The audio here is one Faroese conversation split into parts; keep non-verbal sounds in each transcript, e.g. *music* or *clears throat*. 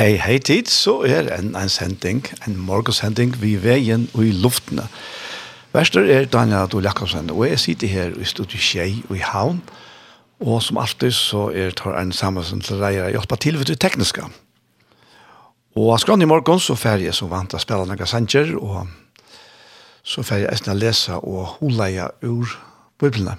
Hei, hei tid, så er en, en sending, en morgensending, vi veien og i luftene. Værster er Daniel Adol Jakobsen, og jeg sitter her i studiet Kjei og i Havn, og som alltid så er tar en sammensen til deg å hjelpe til ved det tekniske. Og skrann i morgen så fer jeg som vant å spille noen sanger, og så fer jeg å lese og holde jeg ur biblene.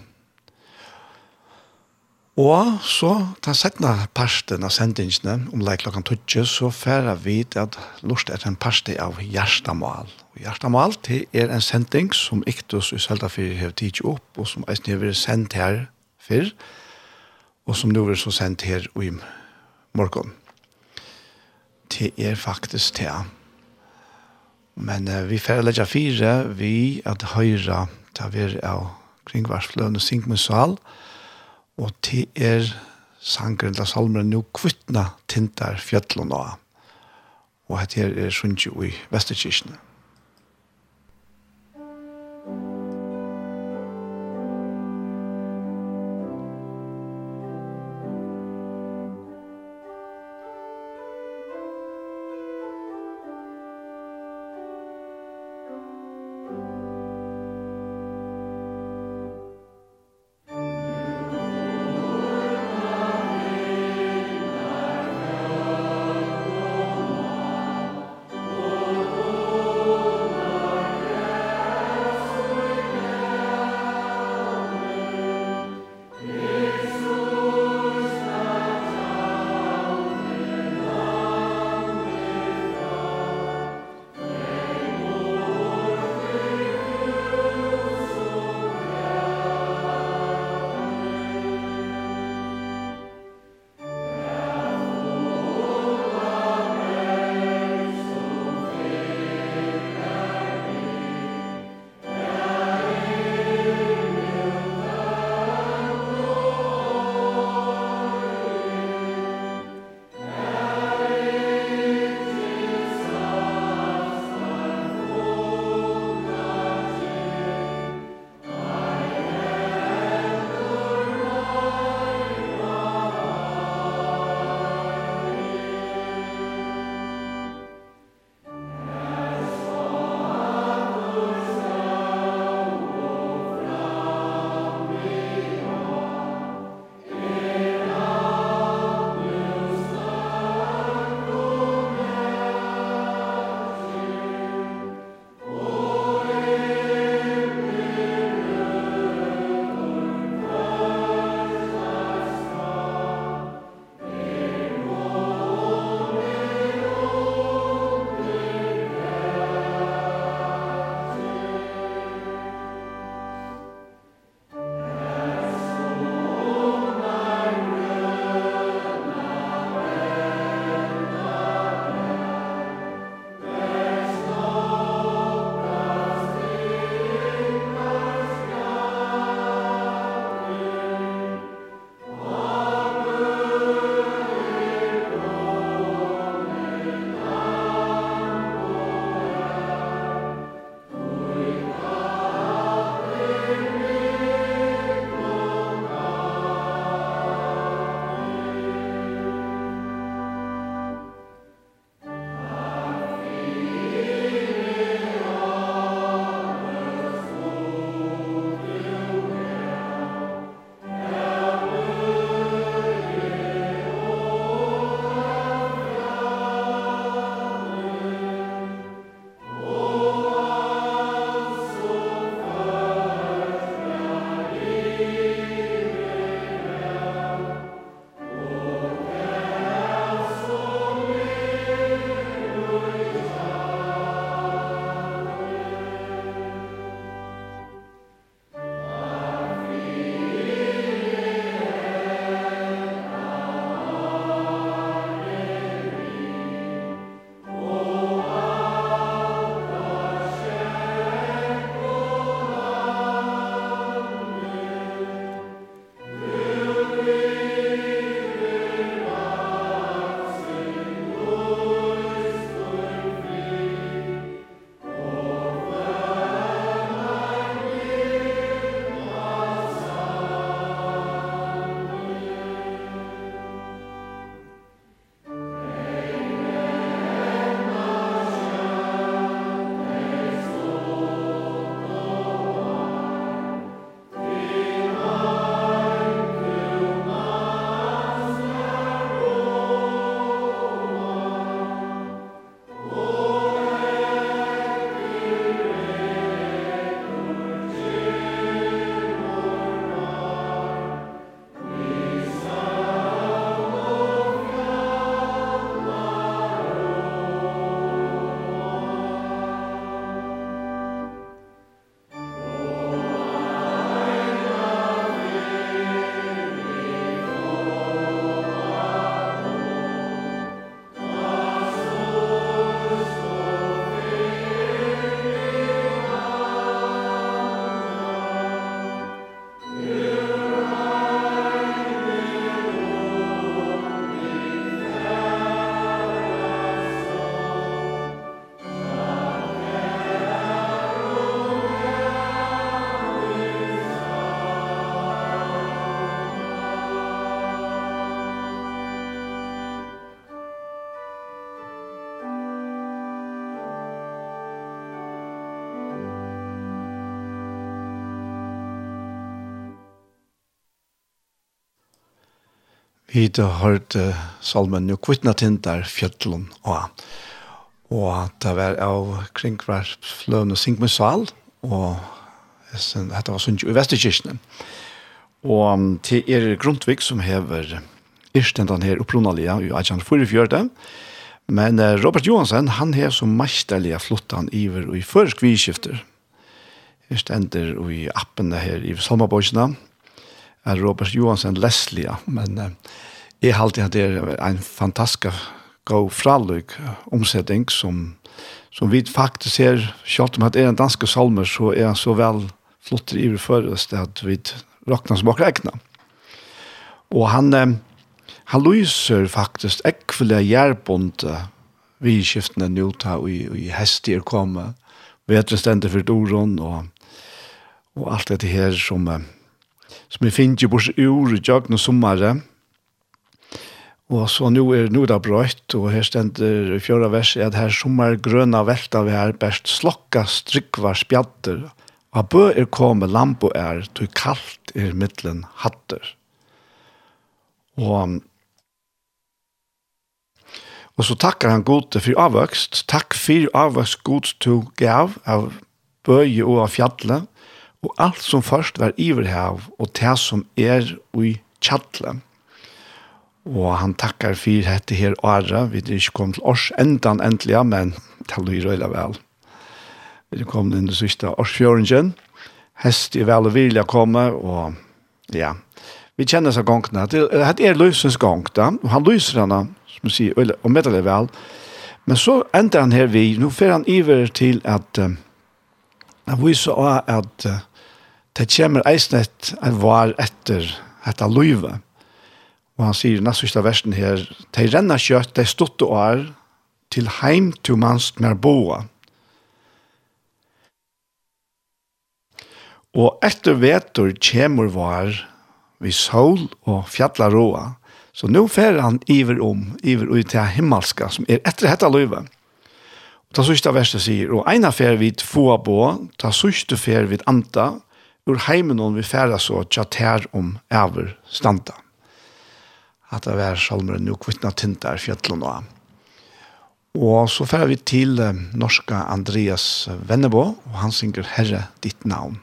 Og så, den settende parsten av sendingene, om det er klokken tøtje, så færer vi til at lort er en parste av Gjerstamal. Og Gjerstamal det er en sending som Iktus i Seldafyr har tidlig opp, og som eisen har vært sendt her før, og som nå er så sendt her i morgen. Det er faktisk det. Men eh, vi færer legger fire, vi at høyre, ta er av kringvarsfløn og Singmusal, og og til er sangren til salmeren nu kvittna tintar fjøtlån og og hette her er sunnkje i Vesterkirkene. Vi har hørt uh, salmen «Jo kvittna tintar fjötlun» og, og det var av kringkvar fløvn og sink med sal og dette var sundt i Vesterkirkene. Og til er Grundtvig som hever Irstendan her opprunalia i 1844, men uh, Robert Johansen han hever som meisterlige flottan iver og i førsk vidskifter. Irstender og i appene her i Salmabøysene, Robert Johansen Leslie, men eh, jeg halte at det er en fantastisk god fraløk omsetning som, som vi faktisk ser, selv om det er en danske salmer, så er han så vel flott i oss at vi råkner som akkurat egna. Og han, han lyser faktisk ekvile gjærbonde vi skiftene nå ta og i, hester komme, vetre stendte for doron og, og alt dette her som eh, som jeg finner bort ur i jøgn og sommare. Og så nå er nå det brøyt, og her stender i fjøra vers, at her sommer grøna velta vi her, best slokka strykvar spjatter, og bø er komme lampo er, du kallt er middelen hatter. Og Og så takkar han gode for avvøkst. Takk for avvøkst god to gav av bøye og av fjallet og alt som først var iverhav, og det som er ui tjattle. Og han takkar for dette her året, vi er ikke kommet til års endan endelig, men det lyr røyla vel. Vi er kommet inn i siste årsfjøringen, hest er vel og vilja komme, og ja, vi kjenner seg gongene. Det, er løsens gong da, og han løser henne, som vi sier, og og det vel. Men så ender han her vi, nå fer han iver til at, uh, at vi så at, uh, det kommer eisnet en var etter dette løyve. Og han sier nesten siste versen her, «De renner kjøtt, de stått og er, til heim til manst mer boa». Og etter vetur kjemur var vi sol og fjalla roa, Så nå fer han iver om, iver ut til himmelska, som er etter hetta løyve. Og ta sørste verset sier, og eina fer vi två bo, ta sørste fer vi anta, ur heimen om vi færa så tjater om æver standa. At det var salmeren jo kvittna tintar fjallen og Og så færa vi til norska Andreas Vennebo, og han synger Herre ditt navn.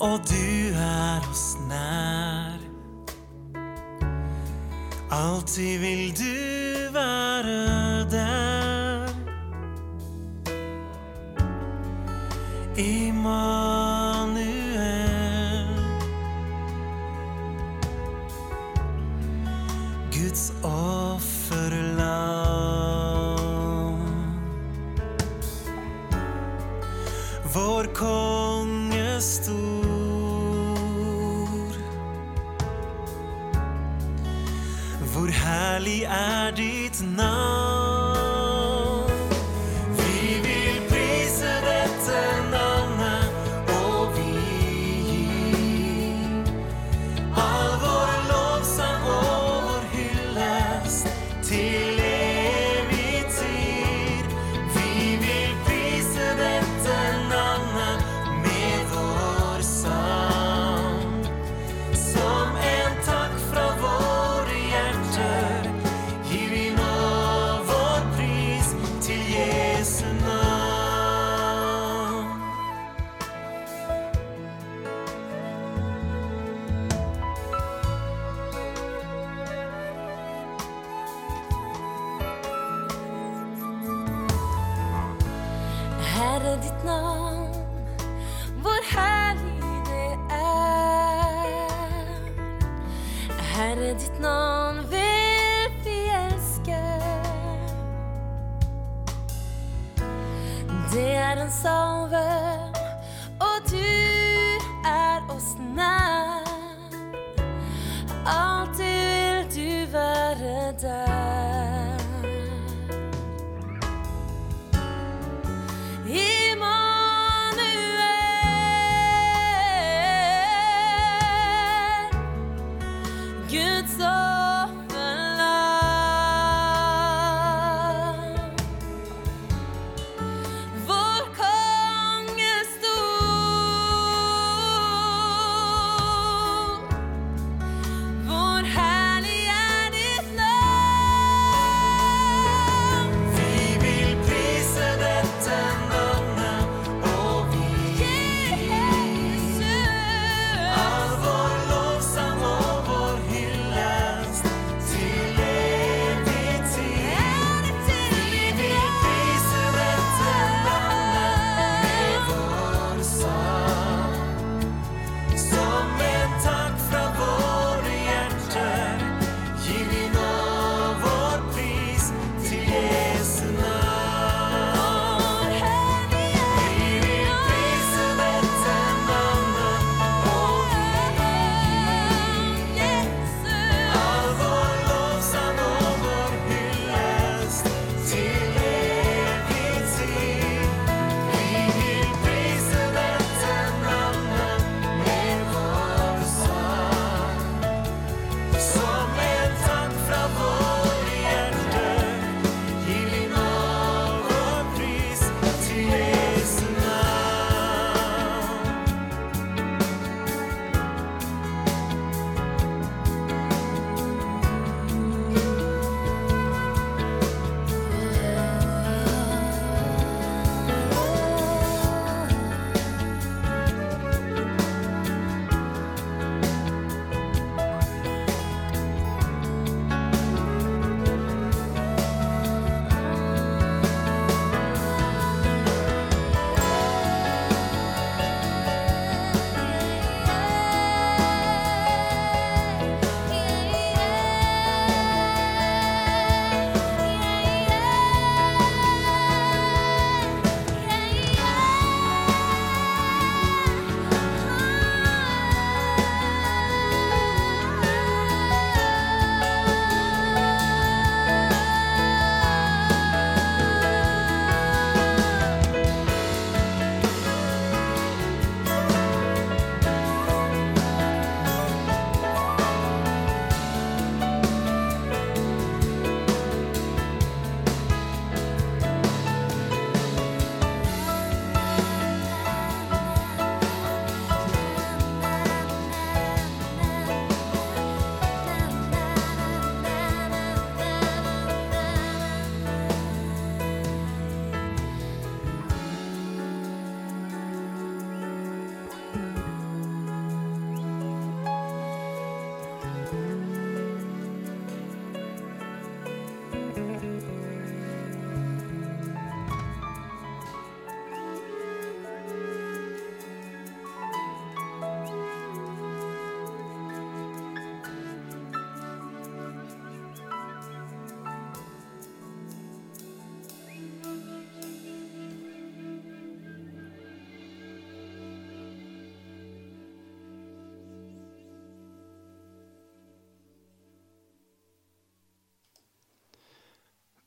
Och du er oss nær. Alltid vil du vara där Immanuel. Guds offerland är ditt namn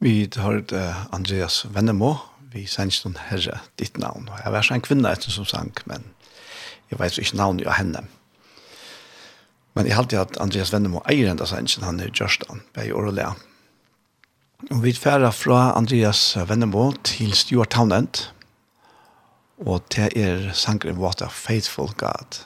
Vi har Andreas Vennemo, vi sender noen herre ditt navn. Jeg var så en kvinne etter som sang, men jeg vet ikke navnet av henne. Men jeg halte at Andreas Vennemo eier enda sendsen, han er Gjørstan, bei Årlea. Og vi færa fra Andreas Vennemo til Stuart Townend, og det er sangren What a Faithful God.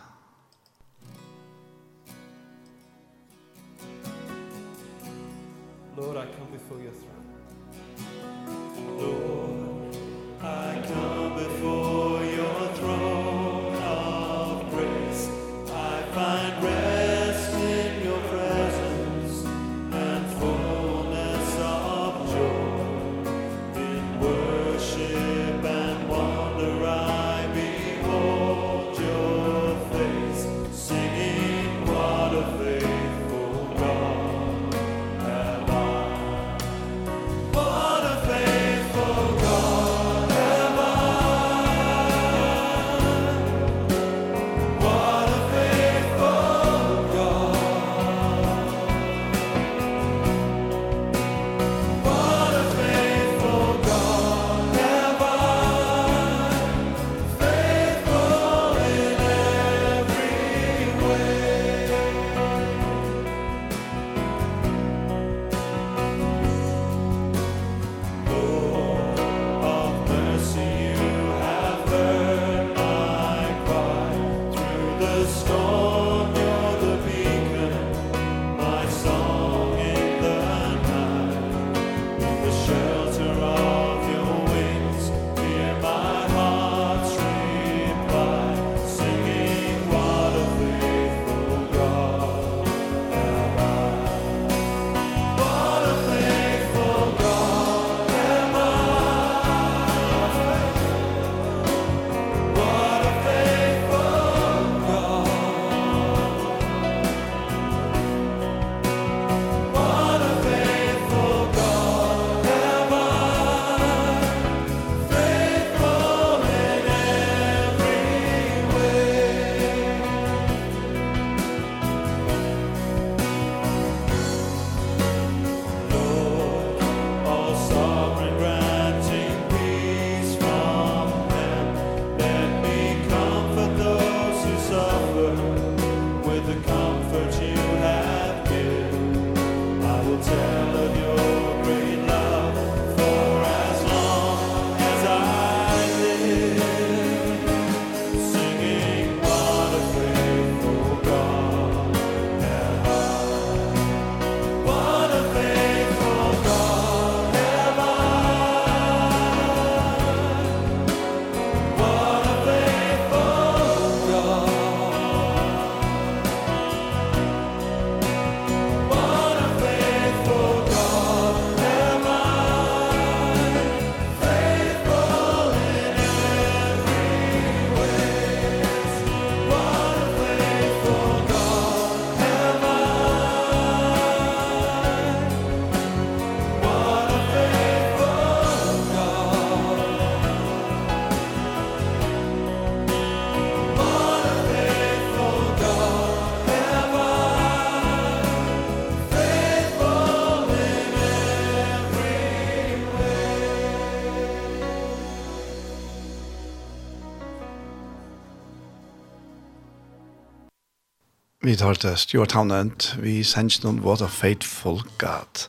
Vi tar til Stuart Townend, vi sender noen What a Faithful God.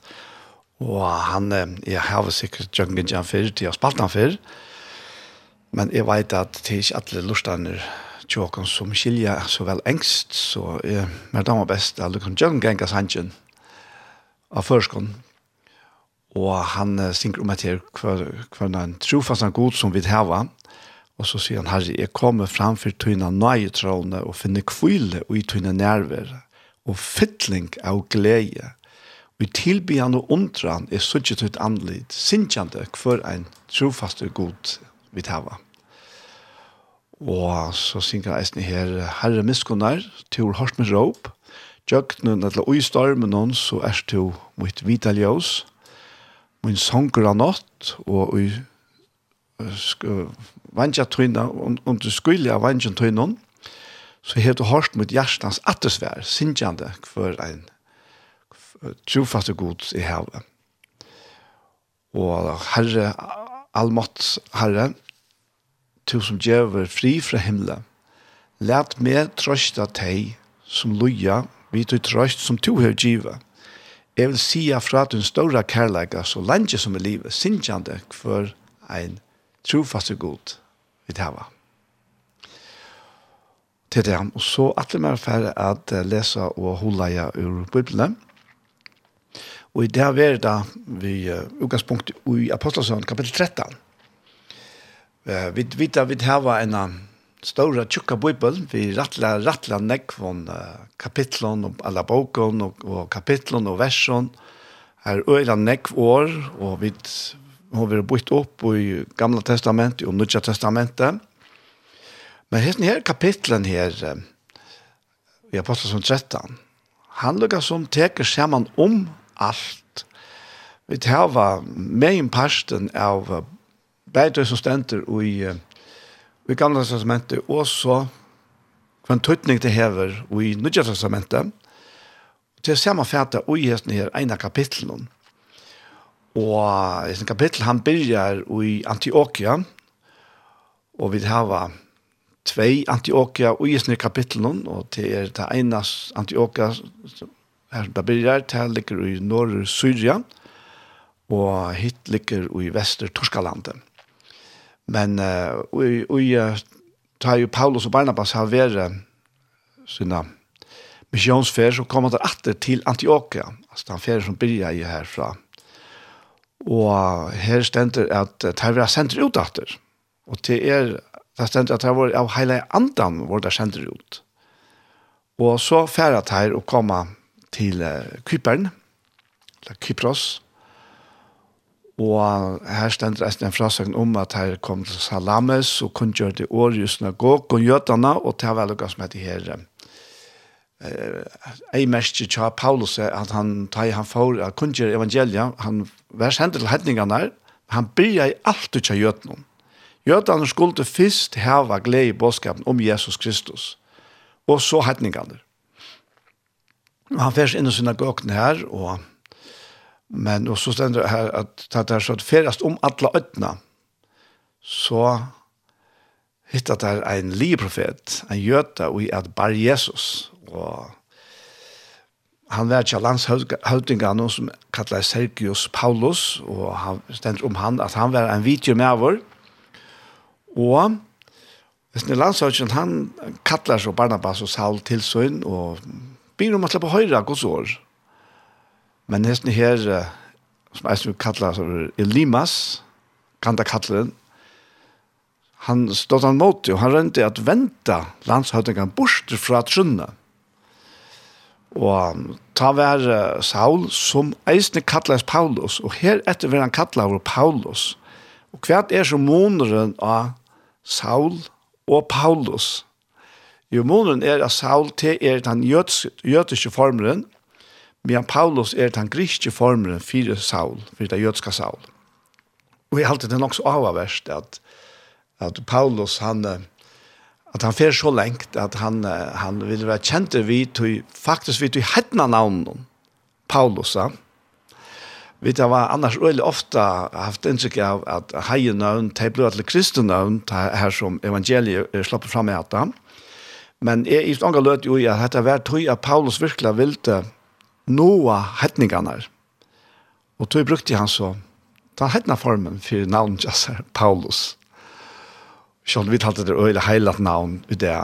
Og han, jeg har sikkert Jungen Jan før, til jeg har spalt han før, men jeg vet at det er ikke alle lortene tjåkene som skiljer så vel engst, så jeg mer damer best at du kan jøngen av sannsyn av førskånd. Og han synger om etter hver, hver en trofast god som vi har, Og så sier han, Herre, jeg kommer framfor tøyne nøye trådene og finner kvile i tøyne nerver og fytling av glede. Og i tilbyen og undran er så ikke tøyt anledd, sinjande for en trofaste god vi tar. Og så synger jeg eisen her, Herre miskunner, til hørt med råp, Jøgnun eller ui stormen hon, så er jo mitt vita ljøs, min sånger av natt, og ui vantjatøyna, og du skulle av vantjatøyna, så har du hørt mot hjertens attersvær, sinjande for en trofaste god i havet. Og Herre, allmått Herre, du som djever fri fra himmelen, let meg trøsta teg som loja, vi tog trøst som to har givet. Jeg vil sia fra den store kærleika, så lenge som i livet, sinjande for en trofaste god vi tar til det. Og så alle mer færre at lese og holde jeg ur Bibelen. Og i det her er det vi utgangspunkt i Apostelsøen kapittel 13. Vi vet at vi har en større tjukka bibel. Vi rattler, rattler nekk uh, kapitlen og alle boken og, og kapitlen og versen. Her øyla nekk år, og vi har vært bytt opp i Gamla testamentet og Nødja testamentet. Men hesten her kapitlen her i Apostelsen 13, han lukkar som teker saman om alt. Vi tar var med en parsten av bedre som stender i, i Gamla testamentet, og så for en tøytning det hever i Nødja testamentet. Til samme fæta og i hesten her, en kapitlen om Og i sin kapittel, han byrjar i Antioquia, og vi har tvei Antioquia i sin kapittel, og det er det ene Antioquia her som det byrjar, det ligger i Norr-Syria, og hit ligger i Vester-Torskalandet. Men uh, i, i tar jo Paulus og Barnabas har vært sina missionsfer så kommer det atter til Antioquia, altså den fer som byrjar i herfra, Og her stender at det har vært sendt ut etter. Og det er, det stender at det har vært av hele andan hvor det sendt ut. Og så færre det her å komme til Kypern, eller Kypros, Og her stender det en frasøkning om at her kom til Salames og kunne gjøre kunngjør til Årius synagog og gjøtene, og det har vært noe som heter her ei mest tja Paulus at han tar han for at kunje evangelia han vers sendt til hedningarna han byrja i alt tja jötnum. Jötarna skulle fyrst hava glei boskapen om Jesus Kristus og så hedningarna han færs inn i synagogen her og men og så stender her at det er så at ferast om alla ötna så hittat der ein liprofet ein jøta og i at bar Jesus og han var til landshøvdingene som kallet Sergius Paulus, og han stender om han at han var en video med vår. Og hvis den landshøvdingen, han kallet så Barnabas og Saul til sønn, og byr om at slippe høyre gods år. Men hesten her, som jeg skulle kallet Elimas, kan det kalle den, han stod han mot, og han rønte at vente landshøvdingen bort fra trunnet. Og ta var Saul som eisne kallas Paulus, og her etter var han kallar Paulus. Og hva er så måneren av Saul og Paulus? Jo, måneren er at Saul til er den jødiske formeren, men Paulus er den griske formeren for Saul, for det jødiske Saul. Og jeg halte det nok så avverst at, at Paulus, han at han fer så lengt at han, han vil være kjent vi til, faktisk vi til hetna navn Paulus sa Vi det var annars veldig ofte haft inntrykk av at heie navn, de ble til kristne navn, her som evangeliet slapp fram i etter. Men jeg i stående løt jo at dette var tog at Paulus virkelig ville noe hetningene. Og tog brukte han så, ta hetna formen for navnet Paulus. Sjøl vi talte det øyla heilat navn i det.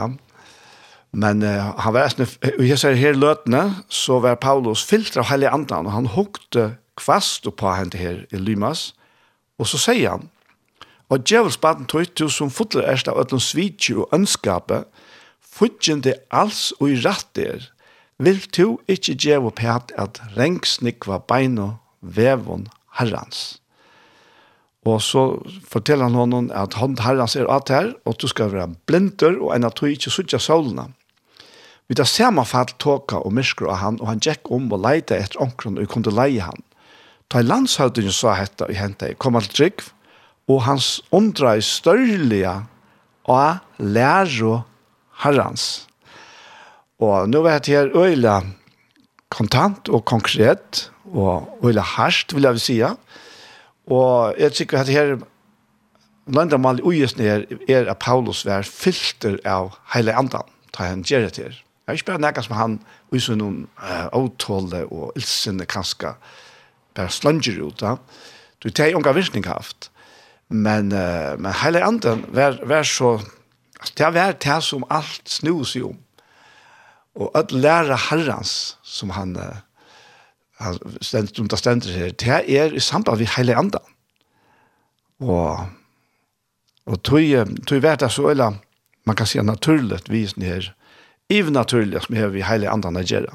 Men uh, han var æstne, og jeg ser her løtene, så var Paulus filtra av heilig andan, og han hukte kvast på henne her i Lymas, og så sier han, og djevels baden tøy til som fotler erst av øtlom svitje og ønskapet, fudgjende alls og i rattir, vil du ikke djevo pæt at rengsnikva beino vevon herrans. Og så forteller han honom at han herrens er at her, og du skal være blinder, og en at du ikke sutja solene. Vi tar samme fall tåka og mysker av han, og han gikk om og leide etter omkron, og kunne leie han. Ta i landshøvdingen sa hetta i hentet, kom alt trygg, og hans undra i størlige av lærer herrens. Og nå vet jeg her øyla kontant og konkret, og øyla harsht, vil jeg vil sige, Og jeg tykker at her landamal ujes ned er at Paulus var filter av heile andan, ta han gjerra til. Jeg er ikke bare nekka som han uisen noen uh, avtåle og ilsinne kanska bare slanger ut da. Du tar unga virkning haft. Men, uh, men heile andan var, var så, altså, det var det som alt snus jo. Og at læra herrens som han uh, stendt, om det stendt her, det er i samband med hele andre. Og, og tog, tog vært det så, eller man kan si naturlig visen her, even naturlig som er vi hele andre gjør.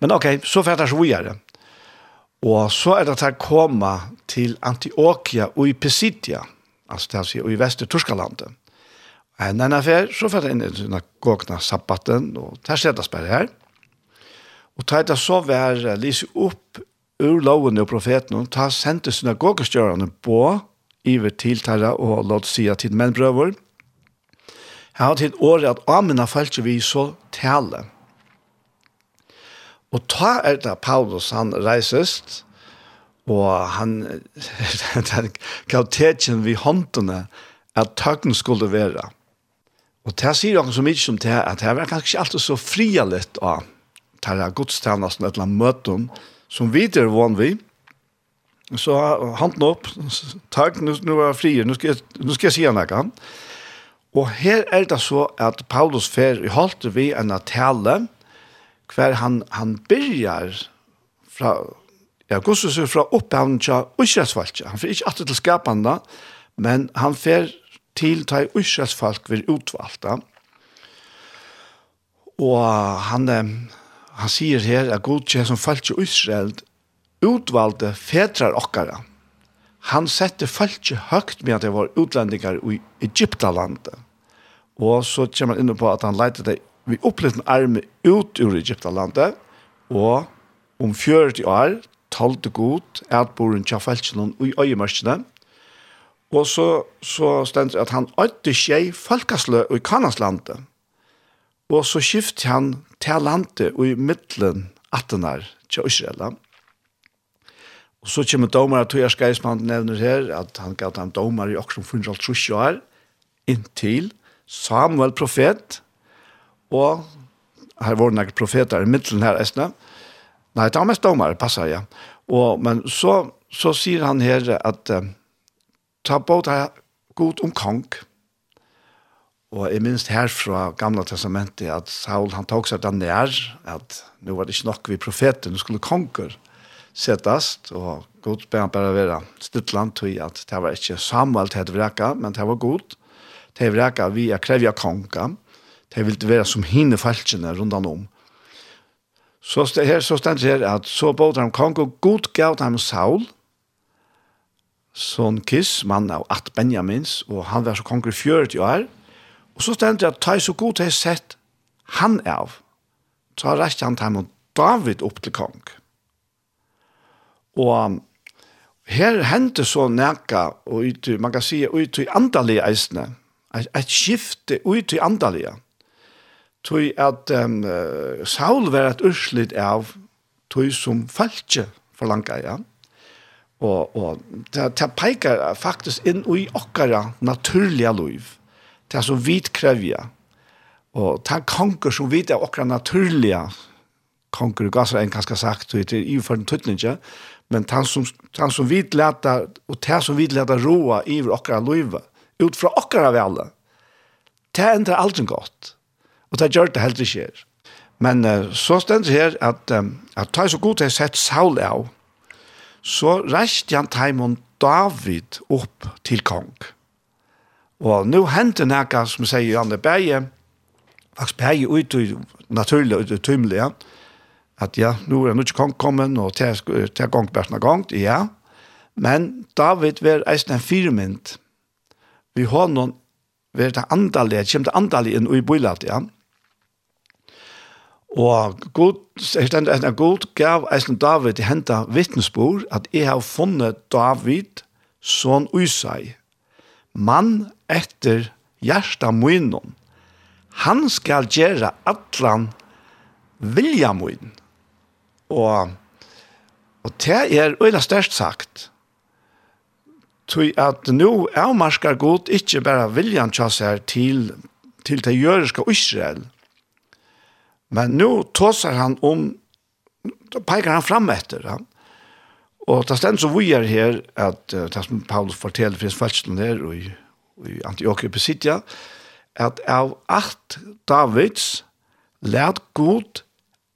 Men ok, så fært det så videre. Og så er det til koma til Antioquia og i Pisidia, altså det vil si, og i Vester-Turskalandet. En annen affær, så fært det inn i denne gåkna sabbaten, og der ser det spørre her. Og ta det så vær, lyse opp ur loven og profeten, og ta sendte synagogestjørene på, iver til tæra og låt sia til mennbrøver. Jeg har til året at amina falskje vi så tale. Og ta *laughs* er det Paulus han reisest, og han, den kvaliteten vi håndene, at tøkken skulle være. Og det sier han så mye som det, at det var kanskje ikke alltid så frialett av tarra godstjennesten, et eller annet møtum, som vi er vann vi, så handen opp, takk, nå, nå er jeg fri, nå skal, jeg, nå skal jeg si henne han. Og her er det så at Paulus fer i holdt vi en av tale, hver han, han begynner fra, ja, Gustavs er fra opphavnen til Øsjøsvalget. Han fer ikke alltid til skapende, men han fer til til Øsresvalget ved utvalgte. Og han, han sier her at god kjær som falsk i Israel utvalgte fedrar okkara. Han sette falsk høgt med at det var utlendingar i Egyptalandet. Og så kommer han inne på at han leite det vi opplevde en arme ut ur Egyptalandet, og om 40 år talte god at boren tja falskjennom i øyemørkene, og så, så stendt at han øyde tjei falkaslø i Kanaslandet. Og så skiftet han til landet og i midtelen attenar til Israel. Og så kommer domer at Tobias Geismann nevner her at han gav dem domer i oksom funnsalt trusjoar inntil Samuel profet og her var det profeter i midtelen her Esne. Nei, det var mest domar, passar ja. Og, men så, så sier han her at uh, ta båt her god om kong, Og jeg minns her fra Gamla Testamentet at Saul han tok seg den nær, at nå var det ikke nok vi profeten, nå skulle konger settast, og god ber han bare være stittland til at det var ikke Samuel til vreka, men det var god Til vreka vi er krevja konga, det ville være som hinne falskene rundt om. Så det her, så stendt her at så både han kong og Gud gav ham Saul, son kiss, mann av at Benjamins, og han var så konger i 40 år, Og så stendte jeg at ta så god til sett han av, så har rett han til David opp til kong. Og her hendte så nækka, og ut, man kan si ut i andalige eisene, et, skifte ut i andalige. Tøy at um, Saul var et urslit av tui som falskje for ja. Og, og det, det peker faktisk inn i okkara naturlige liv det som vi krevja, og det er konger som vi er okra naturlige konger, og gasser en ganske sagt, og det er i for den tøtninga, men det som, det som vi leta, og det som vi leta roa i okra loiva, ut fra okra vele, det ender aldri godt, og det gjør det heller ikke her. Men uh, så stender det her at, um, at ta så god til å sette Saul av, så reiste han Taimon David opp til kong. Og nå hendte nekka, som sier, Janne Beie, faktisk Beie ut i naturlig, ut i tymlig, at ja, nå er han ikke kong kommet, og til gong bærsna gong, ja. Men David var eisen en firmynd. Vi har noen, vi er det andalige, det kommer det andalige inn i bøylet, ja. Og god, jeg stender eisen god, gav eisen David i henta vittnesbord, at jeg har funnet David, sånn usai, mann etter hjärsta munnen. Han skal gjøre atlan vilja munnen. Og, og det er øyla størst sagt. Tui at nu avmarskar god ikkje bare viljan tjass her til, til det jøreska Israel. Men nu tåsar han om, peikar han fram etter han. Og det stendt så vi er her, at det som Paulus forteller finnes fælsen her, og i i Antiochia Pesidia, at av alt Davids lært god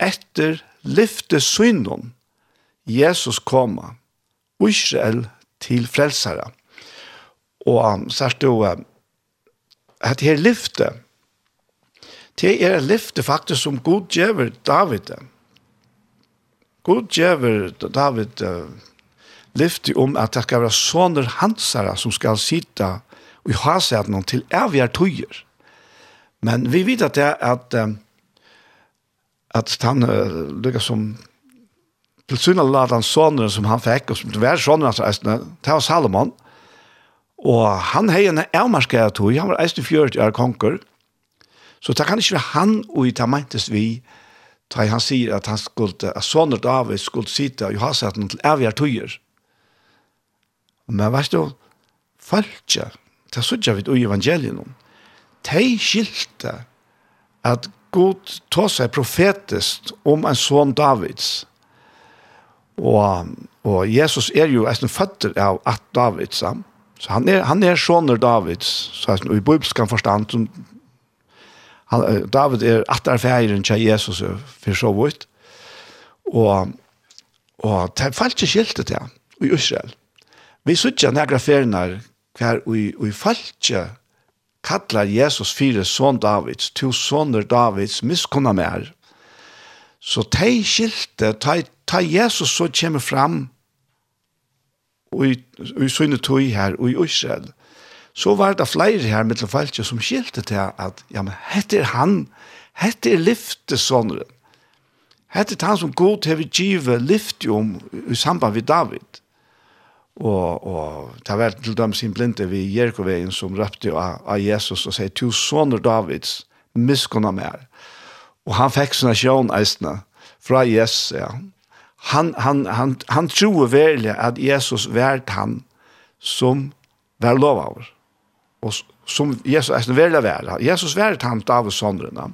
etter lyfte synden Jesus koma Israel til frelsere. Og sørst jo at her lyfte det er lyfte faktisk som god gjever David. God gjever David lyfte om at det skal være sånne hansere som skal sitte og har sett noen til evige tøyer. Men vi vet at det er at at han uh, som til syne la den sonen som han fikk, og som det var sonen hans eisne, det var Salomon, og han har en avmarskere tog, han var eisne 40 år konger, så det kan ikke være han og i det meintes vi, da han sier at han skulle, at sonen David skulle sitte og ha sett noen til evige tøyer. Men vet du, følger det sørger vi i evangelien. De skilte at Gud ta seg profetist om en sånn Davids. Og, og Jesus er jo en føtter av at Davids. Så han er, han er soner Davids. Så er, i bibelskan forstand, som, han, David er at er feiren til Jesus for så vidt. Og, og det er falt ikke skiltet til i Israel. Vi sørger nærkere ferien hver ui, ui falskje kallar Jesus fire son Davids, to soner Davids, miskunna mer. Så tei skilte, tei, tei Jesus så kommer fram ui, ui sunne tog her, ui Israel. Så var det flere her mittel falskje som skilte til at, ja, men hette er han, hette er liftesoneren. Hette er han som god til vi give lyfte om i samband med David. Og, og det var dem sin blinde vi Jerkoveien som røpte av, av Jesus og sier, to soner Davids, miskunna mer». Og han fikk sånne sjøen eisene fra Jesus, ja. Han, han, han, han tror virkelig at Jesus vært han som var lov av. Og som Jesus eisene veldig vært. Jesus vært han Davids sonrene.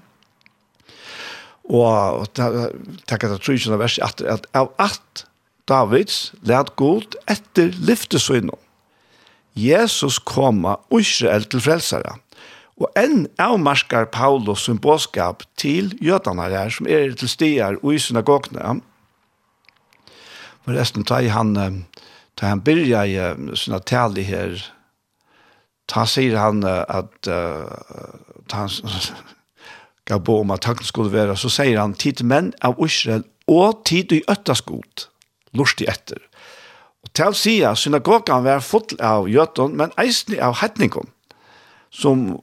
Og det er det tryggjende verset at, at av at Davids let god etter lyftesøyno. Jesus koma Israel til frelsere. Og enn avmarskar Paulus sin bådskap til jødene her, som er til stier og i synagogene. Forresten, da han, da han byrja i sina tali her, da sier han at da han *laughs* gav bo om at han skulle være, så sier han tid menn av Israel og tid i øttaskot lustig etter. Og til å si at synagogen var full av jøton, men eisen av hetningon, som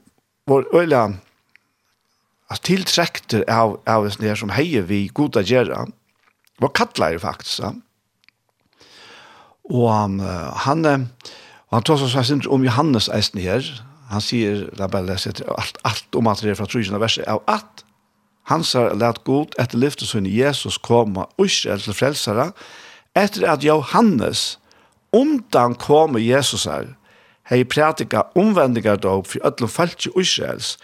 var øyla at tiltrekter av, av en her som heier vi goda gjerra, var kattleir faktisk. Ja. Og han, han, han tar seg om Johannes eisen her, han sier, la bare lese alt, alt om at det er fra trusjene verset, av at han sier, let god etter lyftet hun Jesus komme, og ikke til frelsere, etter at Johannes undan kom Jesus her, hei prætika omvendinger da for ødlom falt i Israels.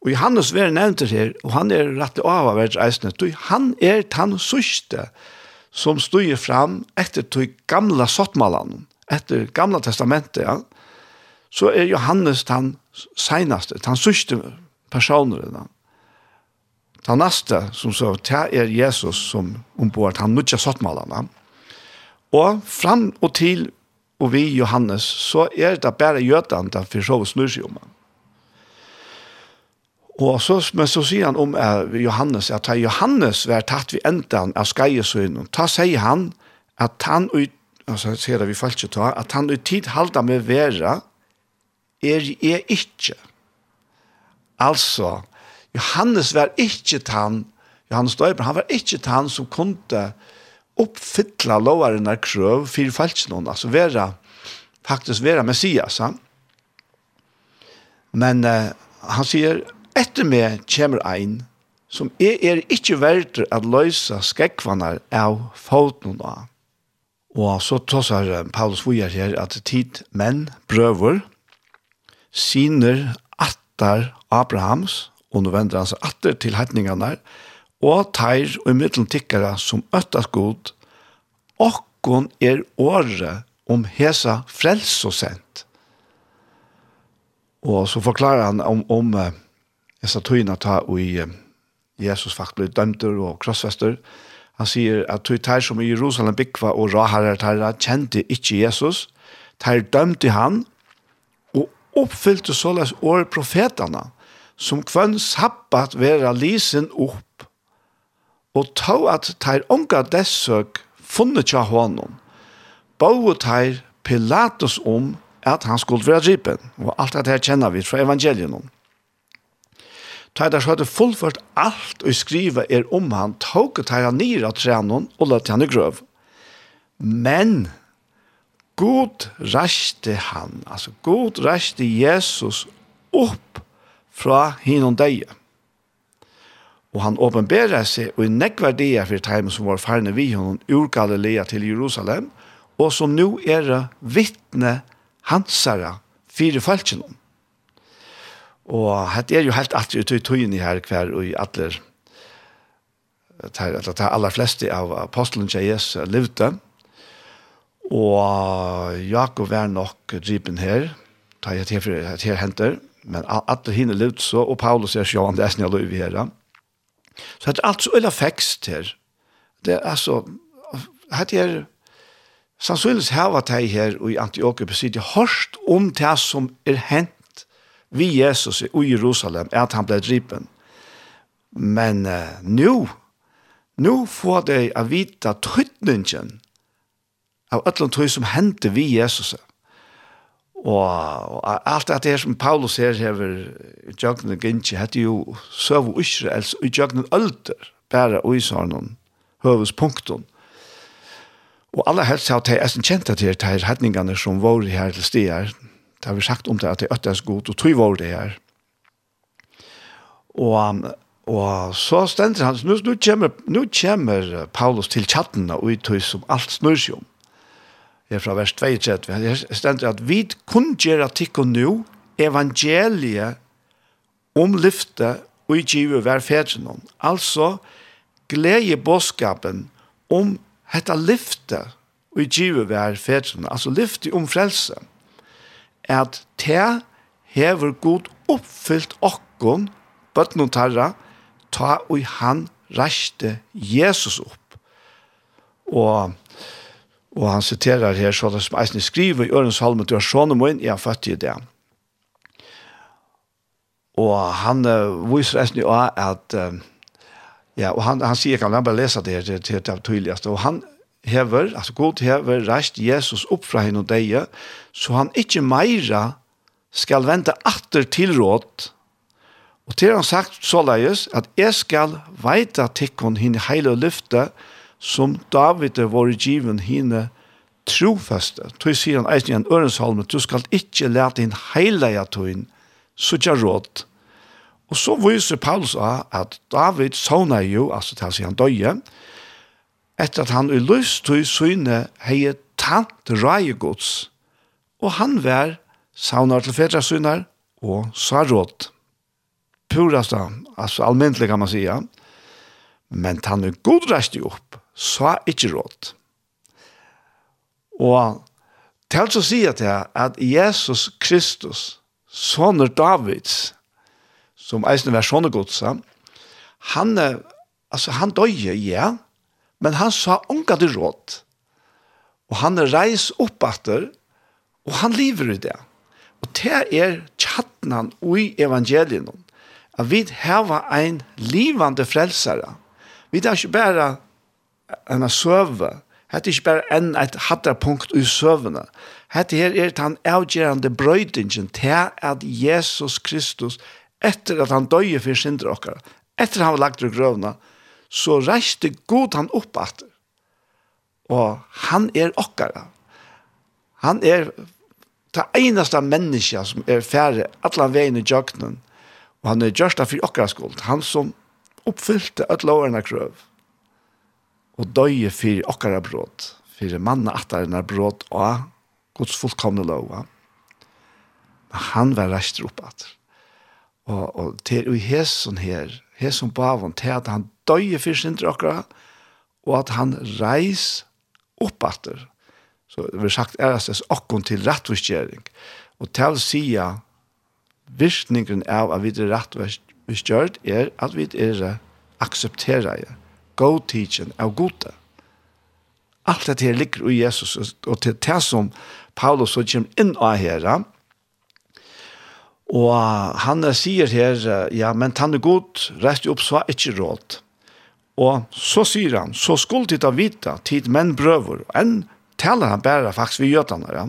Og Johannes er nevnt her, og han er rettelig av av eisne, du, han er tann sørste som stod fram etter de gamla sottmalene, etter gamla testamentet, ja. så er Johannes tann seinaste, tann sørste personer. Tann neste, som så, det er Jesus som ombord, han nutja sottmalene. Ja Og fram og til og vi Johannes, så er det bare jødene for så snur seg om han. Og så, men så sier han om eh, Johannes, at da Johannes var tatt ved enden av skreiesøgnen, da sier han at han ut, altså ser det vi falt ikke ta, at han i tid halda med vera, er jeg ikke. Altså, Johannes var ikke han, Johannes Døyber, han var ikke han som kunne oppfylla lovaren av krøv for falsknån, altså vera, faktisk vera Messias. Han. Men uh, han sier, etter meg kommer ein som er, er ikke verdt at løysa skekvanar av foten av. Og så tåsar Paulus Vujar her at tid menn, brøver, syner attar Abrahams, og nå vender han seg atter til hetningene og teir og mittlen tikkara som øttas god, okkon er året om hesa frels Og så forklarer han om, om hesa tøyna ta i Jesus fakt ble dømter og krossfester. Han sier at tøy teir som i Jerusalem bikva og raharar teir kjente ikkje Jesus, teir dømte han, og oppfyllte såles år profetana, som kvann sabbat vera lisen opp og tå at teir unga dessøk funnet tja honom, bau teir Pilatus om at han skulle være drypen, og alt det her kjenner vi fra evangelien Ta der så hadde fullført alt og skriva er om han, tåket teir han nir av trenon og løtt han i grøv. Men, God ræste han, altså God ræste Jesus opp fra hinon deie. Og han åpenberer seg og i nekverdier for teimen som var farne vi honom ur Galilea til Jerusalem, og som nu er vittne hansara fire falskene. Og det er jo helt alltid ut i tøyene her hver og i atler, det er aller fleste av apostelen til Jesus levde. Og Jakob var nok dripen her, da jeg til for henter, men alle henne levde så, og Paulus er sjående, det er snill å her. Ja Så det er alt så øyla fekst her. Det er altså, det er sannsynligvis hava teg her i Antioquia på siden, hørst om det som er hent vi Jesus i Jerusalem, at han ble dripen. Men uh, nu, nu får de å vita tøytningen av ætlom tøy som hendte vi Jesus. Og, og alt det her som Paulus her hever i Jøgnen Gintje, hette jo søv og Israels i Jøgnen Ølder, bare og Isarnon, høvespunkten. Og aller helst har jeg nesten kjent at det er hetningene som var her til stier, det har vi sagt om det at det er øttes godt, og tog var det her. Og, og så stender han, nå nu, kommer, nu kommer Paulus til chatten og i tog som alt snurr seg om er fra vers 32, her stender at vi kun gjør tikkun nå evangeliet om lyfte og i givet hver fedrenom. Altså, glede bådskapen om hetta lyfte og i givet hver fedrene. altså lyfte om frelse, at te hever god oppfylt okkon, bøtten og tarra, ta og han reiste Jesus opp. Og Og han siterer her, så det som eisen skriver i Ørens Halme, du har sånne min, jeg har født i det. Og han uh, viser eisen jo at, uh, ja, og han, han sier, jeg kan bare lese det her til, til det tydeligste, og han hever, altså god hever, reist Jesus opp fra henne og deg, så han ikke meira skal vente atter til råd, og til han sagt så leies, at jeg skal veita tikkon henne heile lyfte, og som David er vår given hine trofaste. Tøy sier han eisen i en ørenshalme, du skal ikke lete din heilige tøyen, så ikke råd. Og så viser Paulus at David sånne jo, altså til å si han døye, etter at han i løvstøy syne heie tant reiegods, og han vær saunar til fedra synar og sarot. Purasta, altså almindelig kan man säga. men han er god reist jo opp, sa ikke råd. Og til å si at jeg, at Jesus Kristus, soner Davids, som eisen var sånne godsa, han, altså, han døye, ja, men han sa unga til råd. Og han reis opp etter, og han lever i det. Og det er tjattnan i evangelien, at vi har en livande frelsere. Vi er ikke bare en søve. Hette er ikke bare enn et hattarpunkt i søvene. Hette her er den avgjørende brøydingen til at Jesus Kristus, etter at han døye for synder dere, etter han var lagt i grøvene, så reiste god han opp etter. Og han er okkara. Han er det eneste menneske som er ferdig, alle veien i jøkkenen. Og han er gjørst for okkara skuld. Han som oppfyllte at loverne krøv og døye for okkara brot, for manna attarna brot og Guds fullkomne lova. Men han var reist opp. Og, og til og hesson her, hesen bavon, til at han døye for sindre okkara, og at han reis opp atter. Så det var sagt ærestes okkon til rettviskjering. Og til sida virkningen av at vi er rettviskjørt er at vi er aksepterer det god teaching av gode. Alt det her ligger i Jesus, og til det som Paulus så kommer inn av her, og han sier her, ja, men han er god, rest opp, så er ikke råd. Og så sier han, så skulle de da vite, tid menn brøver, enn taler han bare faktisk vi gjøtene, ja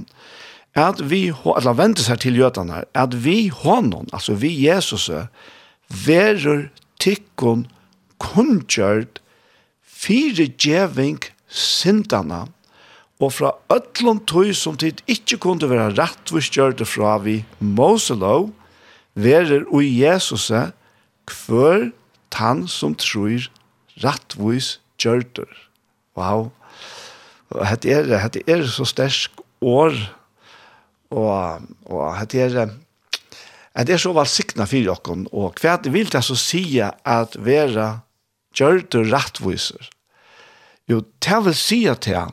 at vi, eller venter seg til gjøtene, at vi hånden, altså vi Jesus, verer tikkun kunngjørt fire djeving sindana, og fra ötlun tøy som tid ikkje kunne være rattvistgjørte fra vi Moselov, verer ui Jesuse kvør tann som tror rattvis gjørter. Wow. Hette er, hette er så stersk år, og, og hette er, hette er så valsikna fyrir okkon, og hva vil det så sige at vera gjør du rettviser. Jo, det vil si at det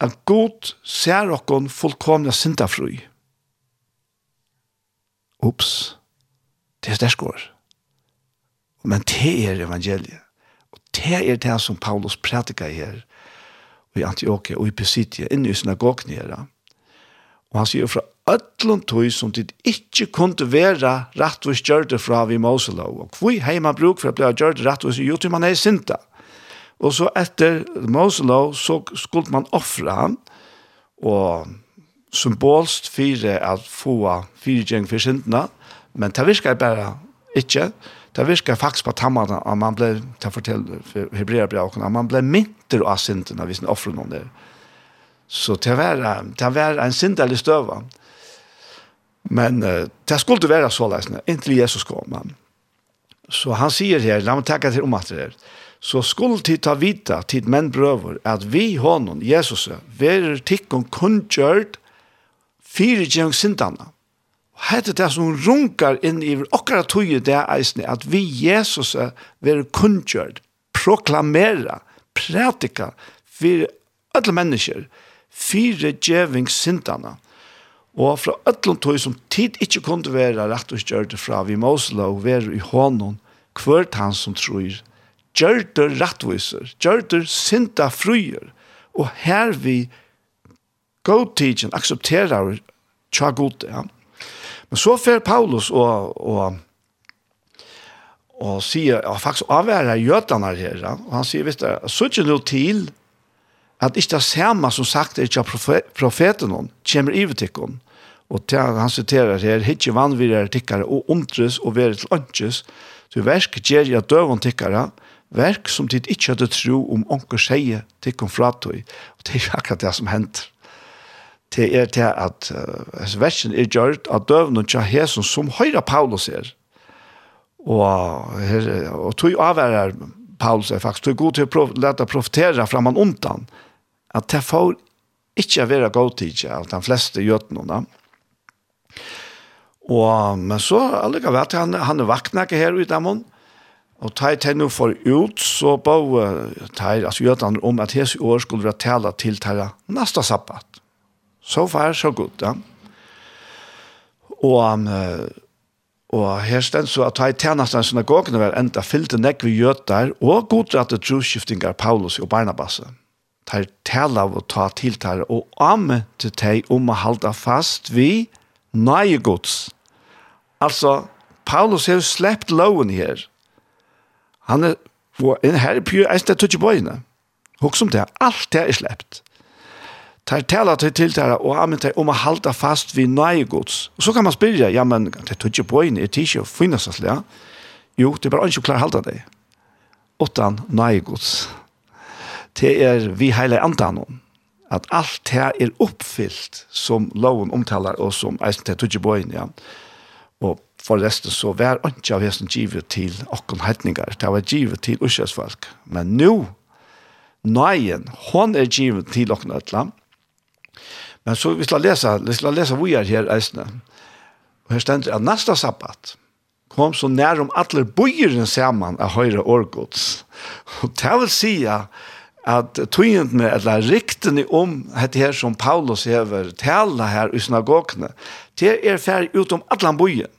at god ser dere fullkomne syndafrui. Ups, det er sterskår. Men det er evangeliet. Og det er det som Paulus prædikar her i Antioquia og i Pisidia, inne i synagogen her. Og han sier fra öllum tøy som dit ikkje kunde vera rattvis gjørte fra vi Moselov. Og hvor hei man bruk for å bli gjørte rattvis, jo til man er sinta. Og så etter Moselov så skulle man offra han, og symbolst fire at få fire gjeng for sintene, men det virker bare ikkje. Det virker faktisk på tammene, at man ble, til å fortelle Hebrea forteller at man ble minter av sintene hvis man offrer noen der. Mm Så det var, det var en sindelig støva. Men uh, det skulle være så løsende, inntil Jesus kom. Men. Så han sier her, la meg takke til om at det er, så skulle de ta vita til menn brøver at vi honom, Jesus, verer tikkon kunngjørt fire gjeng sindene. Og hette det som runkar inn i okkara tøye det eisne, at vi Jesus verer kunngjørt, proklamera, pratika, for alle mennesker, fire djevingssintene, og fra øtlom tog som tid ikke kunne være rett og gjør det fra vi Mosela og være i hånden, hvert han som tror, gjør det rettviser, gjør det sinta fruer, og her vi godtidgen aksepterer tja god ja. Men så fer Paulus og, og og sier, ja, faktisk avværer jødene her, og han sier, visst det, så ikke noe til at ikke det samme som sagt er ikke profeten noen, kommer i vetikken. Og til, han siterer her, «Hitje vannvirere tikkere og ondres og være til ønskes, du verk gjer jeg døvån tikkere, verk som tid ikke hadde tro om onker sier tikkum fra tog». Og det er *laughs* akkurat det som hender. Det er til at uh, versen er gjørt av døvån og tjaheson som høyre Paulus er. Og, her, og tog avværer Paulus er faktisk, tog god til å leta profetera framman ontan at det får ikke være godtidje av de fleste gjøtnene. Og, men så allikevel at han, han vakna ikke her ute av munnen, Og ta i nu for ut, så bå i, altså gjøtan om at hese år skulle være tala til tei neste sabbat. Så far, så godt, ja. Og, og her stend så at ta i tjeneste en synagogen var enda fyllte nekvi gjøtar, og god at det Paulus og Barnabas tar tala av og ta til tar og amme til teg om å halda fast vi nøye gods. Altså, Paulus har sleppt loven her. Han er, og en herre pyr er stedet tøtje bøyene. Hoks om det, alt det er sleppt. Tar tala til til tar og amme teg om å halda fast vi nøye gods. Og så kan man spyrja, ja, men det er tøtje bøyene er tidsje og finnes oss, ja. Jo, det er bare ikke klar halda deg. Åttan nøye gods. Ja det er vi heile andan om, at alt det er oppfyllt som loven omtaler og som eisen til Tudjeboin, ja. Og forresten så var ikke av hesten givet til okken hetninger, det var givet til uskjøsfolk. Men nå, nøyen, hon er givet til okken etla. Men så vi skal lese, vi skal lese vi er her eisene. Og her stender at neste sabbat, kom så nær om alle bøyeren sammen av høyre årgods. Og det vil sige, at tøyendene, eller riktene om dette her som Paulus hever tala her i synagogene, det er ferdig utom alle bojen,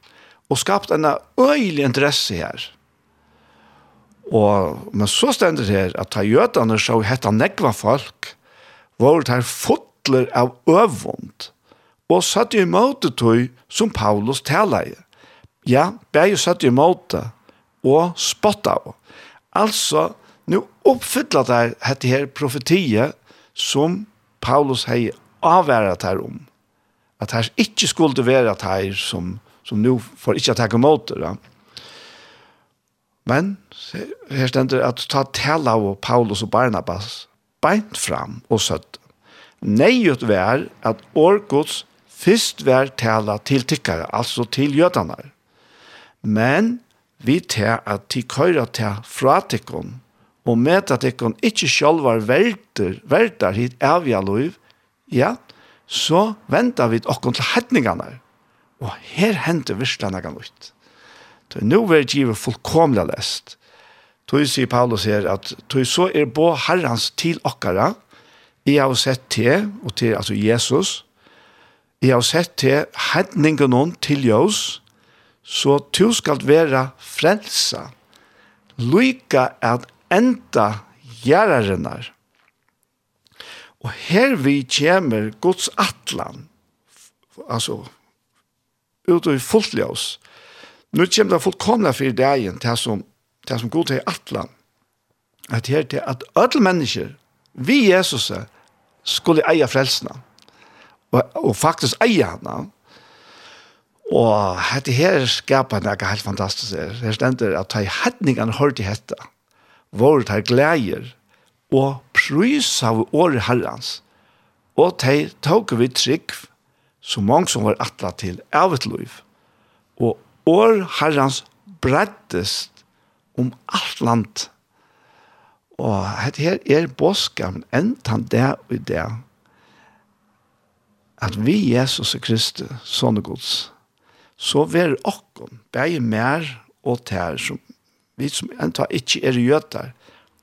og skapt en øyelig interesse her. Og, men så stender det her at jødene så hette negva folk, var det her fotler av øvund, og satt i måte tøy som Paulus tala i. Ja, begge satt i måte, og spotta av. Altså, oppfylla der hette her profetiet som Paulus hei avværet her om. At her ikke skulle være at her som, som nå får ikke ta her det. åter. Ja. Men her stender at ta tala av Paulus og Barnabas beint fram og søtt. Neiut vær at årgods fyrst vær tala til tikkare, altså til jødanar. Men vi tar at tikkara ta fra tikkon, og med at ikkon ikkje sjálv var verter, verter hit evja loiv, ja, så venta vi okkon til hedningarna. Og her hente virslana gan ut. Så nu er givet fullkomlig lest. Tøy sier Paulus her at tøy så er bo herrans til okkara, jeg har sett til, og til altså Jesus, jeg har sett til hendningen noen til jøs, så du skal være frelsa. Lykke at enda gjerrarinnar. Og her vi kommer Guds atlan, altså, ut og fullt ljøs. Nå kommer det fullkomna for dagen, det som, til som god til atlan, at her til at alle mennesker, vi Jesus, skulle eie frelsene, og, og faktisk eie henne, Og dette her skapar noe helt fantastisk. Her stender at de hedningene hørte hette vår tar gleier og prys av året herrens. Og de tok vi trygg så mange som var atla til evet liv. Og år herrens brettest om alt land. Og dette her er båskapen entan det og der. det. At vi Jesus og Kristus, sånne gods, så ver okkon, bæg mer og tær som vi som enda ikke er jøtar,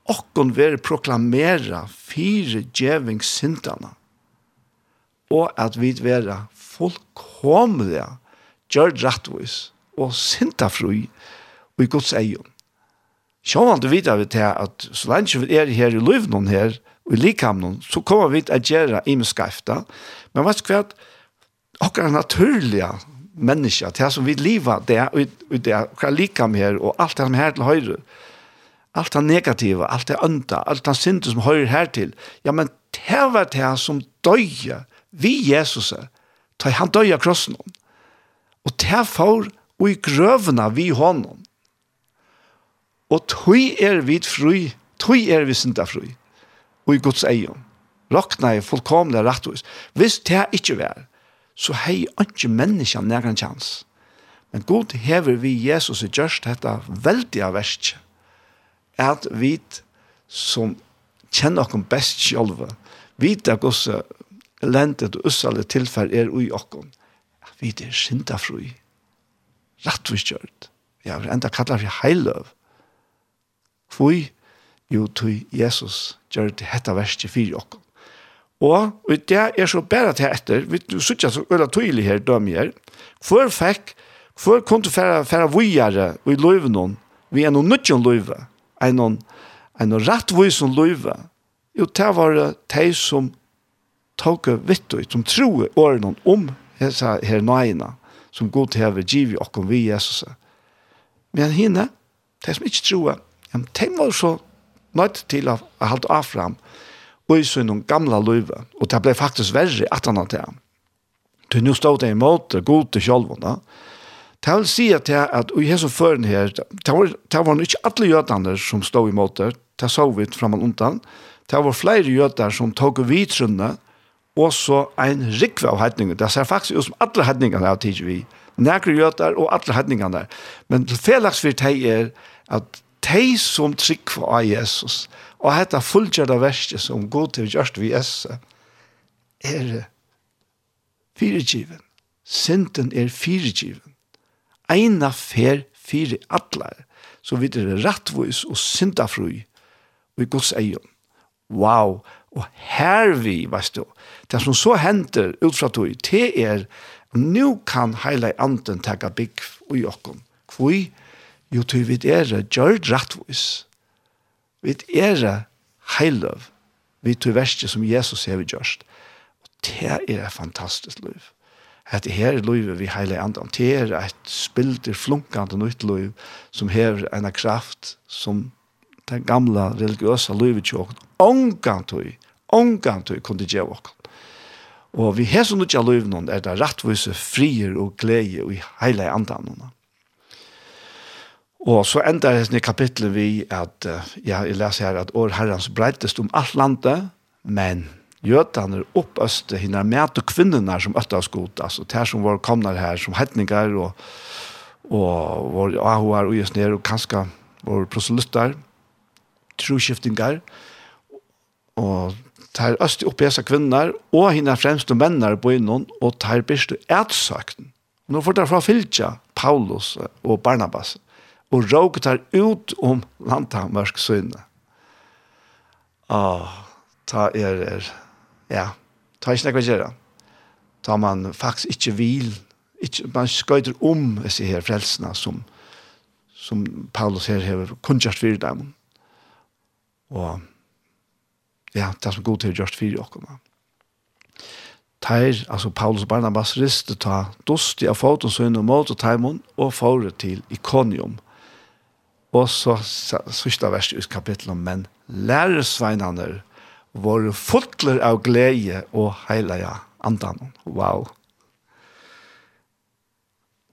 okkon veri proklamera fire djevingssintana, og at vi vera fullkomlige, gjør rettvis, og sintafrui, og i Guds eion. Sjåan du vidar vi til at så lenge vi er her i løvnån her, og i likamnån, så kommer vi til å gjøre imenskafta, men vet du hva, okkar naturlige menneska, det som vi lever, det er ut det hva lika her, og alt det som her til høyre, alt det negativa, alt det onda, alt det synd som høyre her til, ja, men det var det som døye, vi Jesus, ta han döja krossen Och og det får og i grövna vi honom. og tøy er vi fri, tøy er vi synda fri, og i Guds egen. rokna i fullkomna rettvis, hvis det ikke var, så hei ikke menneska nægran chans. Men god hever vi Jesus i gjørst dette veldig veldige verset, at vi som kjenner oss best sjølve, vet at oss elendet og ussale tilfell er ui oss, at vi er syndafrui, rettvis gjørt. Ja, vi enda kallar vi heiløv. Fui, jo, tui Jesus gjør det hette verset fyrir oss. Og i det er så bare til etter, vi sitter så øyla tydelig her, dømme her, hvor fikk, hvor kunne fære, fære vujere i løyven vi er noen nødgjøn løyve, en noen, en noen rettvusen løyve, jo det var de som tok vitt ut, som tror årene om hessa her nøyene, som god hever giv i okkom vi Jesus. Men henne, de som ikke tror, de var så nødt til å halde av frem, og i sin gamla løyve. Og det ble faktisk verre at han hadde det. Du nå stod det imot god til kjølvene. Det vil si at jeg at i hese føren her, det var, det var ikke alle jødene som stod imot det, det så vi frem og undan. Det var flere jøder som tog vidtrunne, og så en rikve av hetningen. Det ser faktisk ut som alle hedningene av tid vi. Nægre jøder og alle hedningene. Men til felagsvirt her er at de som trykker av Jesus, og hetta fullgjørte verset som god til gjørst vi Jesus, er fyrirgiven. Sinten er fyrirgiven. Eina fer fire atler, så vidt er rettvis og syndafrui, og i gods eion. Wow! Og her vi, veist du, det som så henter utfra tog, det er, nu kan heile anden tega bygg ui okkom. Kvui? Kvoi? Jo, tog vi er gjør rettvis. Vi er heiløv. Vi tog verste som Jesus har vi gjørst. Og det er et fantastisk liv. Hette her livet vi heilig andre. Det er et spilder flunkende nytt liv som har en kraft som den gamla religiøsa livet til åkken. Ongan tog, ongan tog kunne gjøre åkken. Og vi har så nødt til å liv noen er det rettvis frier og glede og heilig andre noen. Og så enda i kapitlet vi at, ja, jeg leser her at år herrens breitest om alt landet, men jødene oppøste hinner med og kvinnerne som øtter oss godt, altså ter som var komne her som hetninger og, og var ahoer og gjøsner og kanskje var proselytter, troskiftinger, og ter øst opp i kvinner, og hinner fremst og menner på innom, og ter bist og etsøkten. Nå får dere fra Filtja, Paulus og Barnabas og råk tar ut om landhammersk syne. Ah, ta er, er, ja, ta ikke nekva gjerra. Ta man faktisk ikke vil, ikke, man skøyder om disse her frelsene som, som Paulus her har kunnskjert for dem. Og ja, det som god til å gjøre for dere. Teir, altså Paulus og Barnabas riste ta dost av foten sønne mot og teimon og fore til ikonium – Og så sørste vers i kapitlet, men Læresveinene var fotler av glede og heilige andan. Wow.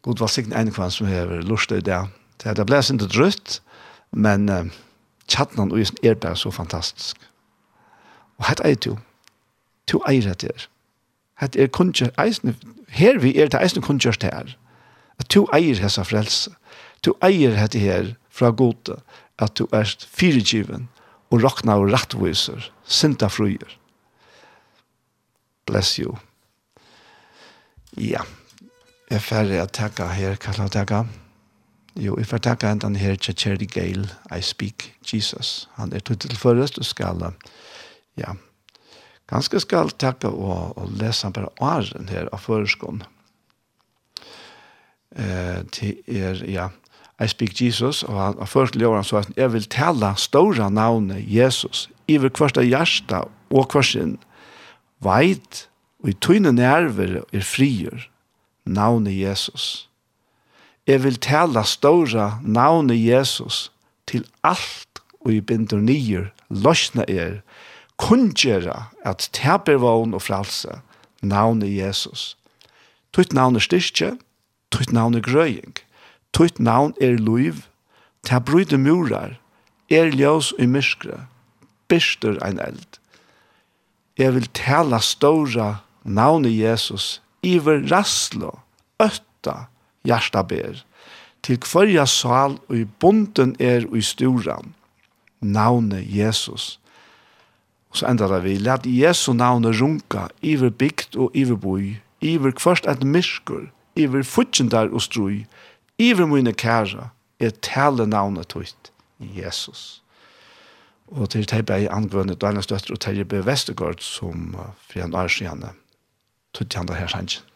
God var sikkert en kvann som hever lust i det. Det er ble ikke drøtt, men uh, tjattenen og isen er bare så fantastisk. Og hette eier du. To eier hette er. Hette er kunnskjør eisen. Her vi er det eisen kunnskjørst her. To eier hessa frelse. To eier hette her fra gode, at du erst firegiven og rokna og rattviser, sinta fruer. Bless you. Ja, jeg er ferdig å takke her, hva kan jeg takke? Jo, jeg får takke enten her til Cherry Gale, I Speak Jesus. Han er tuttelførest og skal, ja, ganske skal takke og, og lese bare åren her av føreskånd. Eh, til er, ja, I speak Jesus, og han har først lever han så at jeg vil tale store navnet Jesus, i hver av hjärsta og hvert sin veit, og i tøyne nerver er frier, navnet Jesus. Jeg vil tale store navnet Jesus til alt, og i binder nyer, løsne er, kunngjøre at teper vogn og fralse, navnet Jesus. Tøyt navnet styrke, tøyt navnet grøying. Tøyt Tutt navn er luiv, ta bryde murar, er ljós i myskre, bistur ein eld. Jeg vil tala stóra navn i Jesus, iver raslo, ötta, hjärsta ber, til kvarja sal og i bunden er og i sturan, navne Jesus. Og så enda det vi, let Jesu navne runka, iver bygd og iver boi, iver kvarst et myskur, iver futjendar og strui, Iver mine kære, er tale navnet tøyt, Jesus. Og til teipa i angvønne Døgnestøtter og Terje B. Vestergaard som uh, fri en år siden tøyt han det her sannsyn.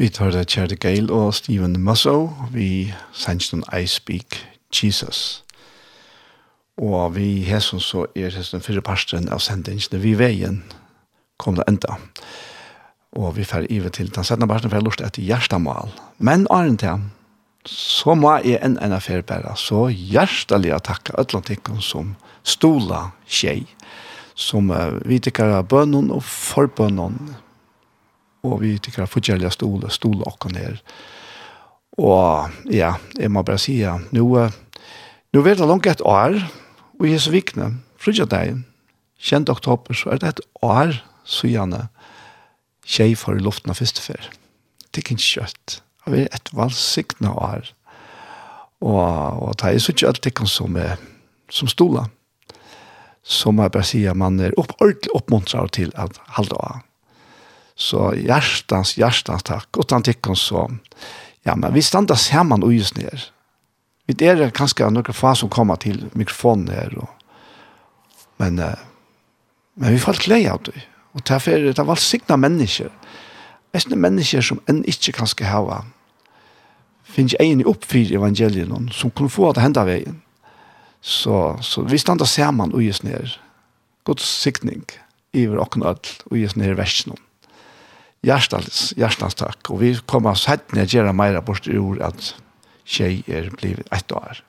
Vi tar det Kjerde Gail og Steven Musso, vi sannsyn I Speak Jesus. Og vi hesson så er hesten fyrre parsten av sendingene vi veien kom det enda. Og vi fer ive til den sendende parsten for jeg lort etter hjertemål. Men Arne til så må jeg en en affær bare så hjertelig takke øtlantikken som stola tjej som uh, vitikere bønnen og forbønnen, og vi tykker at fortjärliga stole, stole og och ner. Och ja, jeg må bare si, ja, nå, nå vet det langt et år og jeg er så vikne, frutja deg, kjent oktober, så er det et år så gjerne, tjej for i luften av første fer. Det är ikke kjøtt. Det er et valgsiktende år. Og, og det er så ikke inte alltid som, er, som stolar. Så må jeg bare si at man er opp, ordentlig oppmuntret til att halda av Så hjertens, hjertens takk. Og han tikkun så, ja, men vi standa sammen og just ned. Vi er kanskje noen få som kommer til mikrofonen her. Og, men, men vi falt lei av det. Og derfor er det valgt signa mennesker. Det er mennesker som enn ikke kanskje hava finnes i oppfyr i evangelien som kunne få det henda veien. Så, så vi standa sammen og just ned. Guds sikning iver okken öll og just ned i versen om hjertens, hjertens takk. Og vi kommer sett ned og gjør mer bort i ord at tjej er blivet ett år.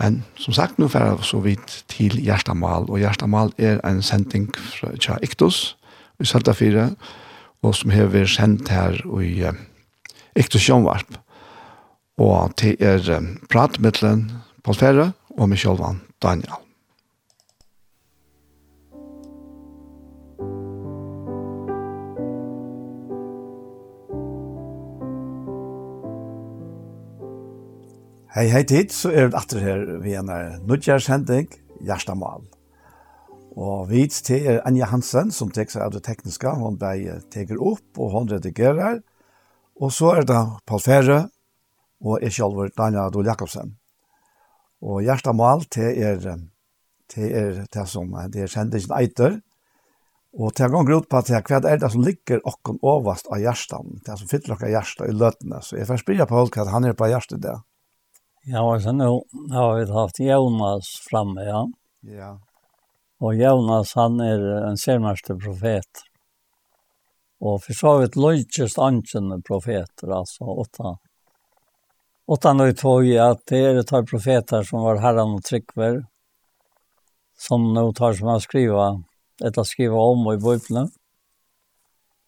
Men som sagt, nå får jeg så vidt til Gjerstamal, og Gjerstamal er en sending fra Tja Iktus i Sølta 4, og som har vært sendt her i uh, Iktus Sjønvarp. Og til er um, pratmiddelen Paul Ferre og Michelvan Daniel. Hei, hei tid, så er vi atter her vi en nødgjærshending, Gjerstamal. Og vi til er Anja Hansen, som tek seg av det tekniske, hun bare teker opp og hun redigerer. Og så er det Paul Fere og jeg selv er Daniel Adol Jakobsen. Og Gjerstamal til er til er det som det er kjendingen eiter. Og til en gang ut på at hva er det som ligger okken overast av hjertan, det som fyller okker hjertan i løtene. Så jeg får spille på hva han er på hjertet i det. Ja, alltså nå har vi haft Jonas framme, ja. Ja. Och Jonas han er en senaste profet. Och for så vidt løgjest ankjende profeter alltså åtta. Åtta nu tog ju att det är et par profeter som var herran och tryckver som nå tar som att skriva å skriva om i bibeln.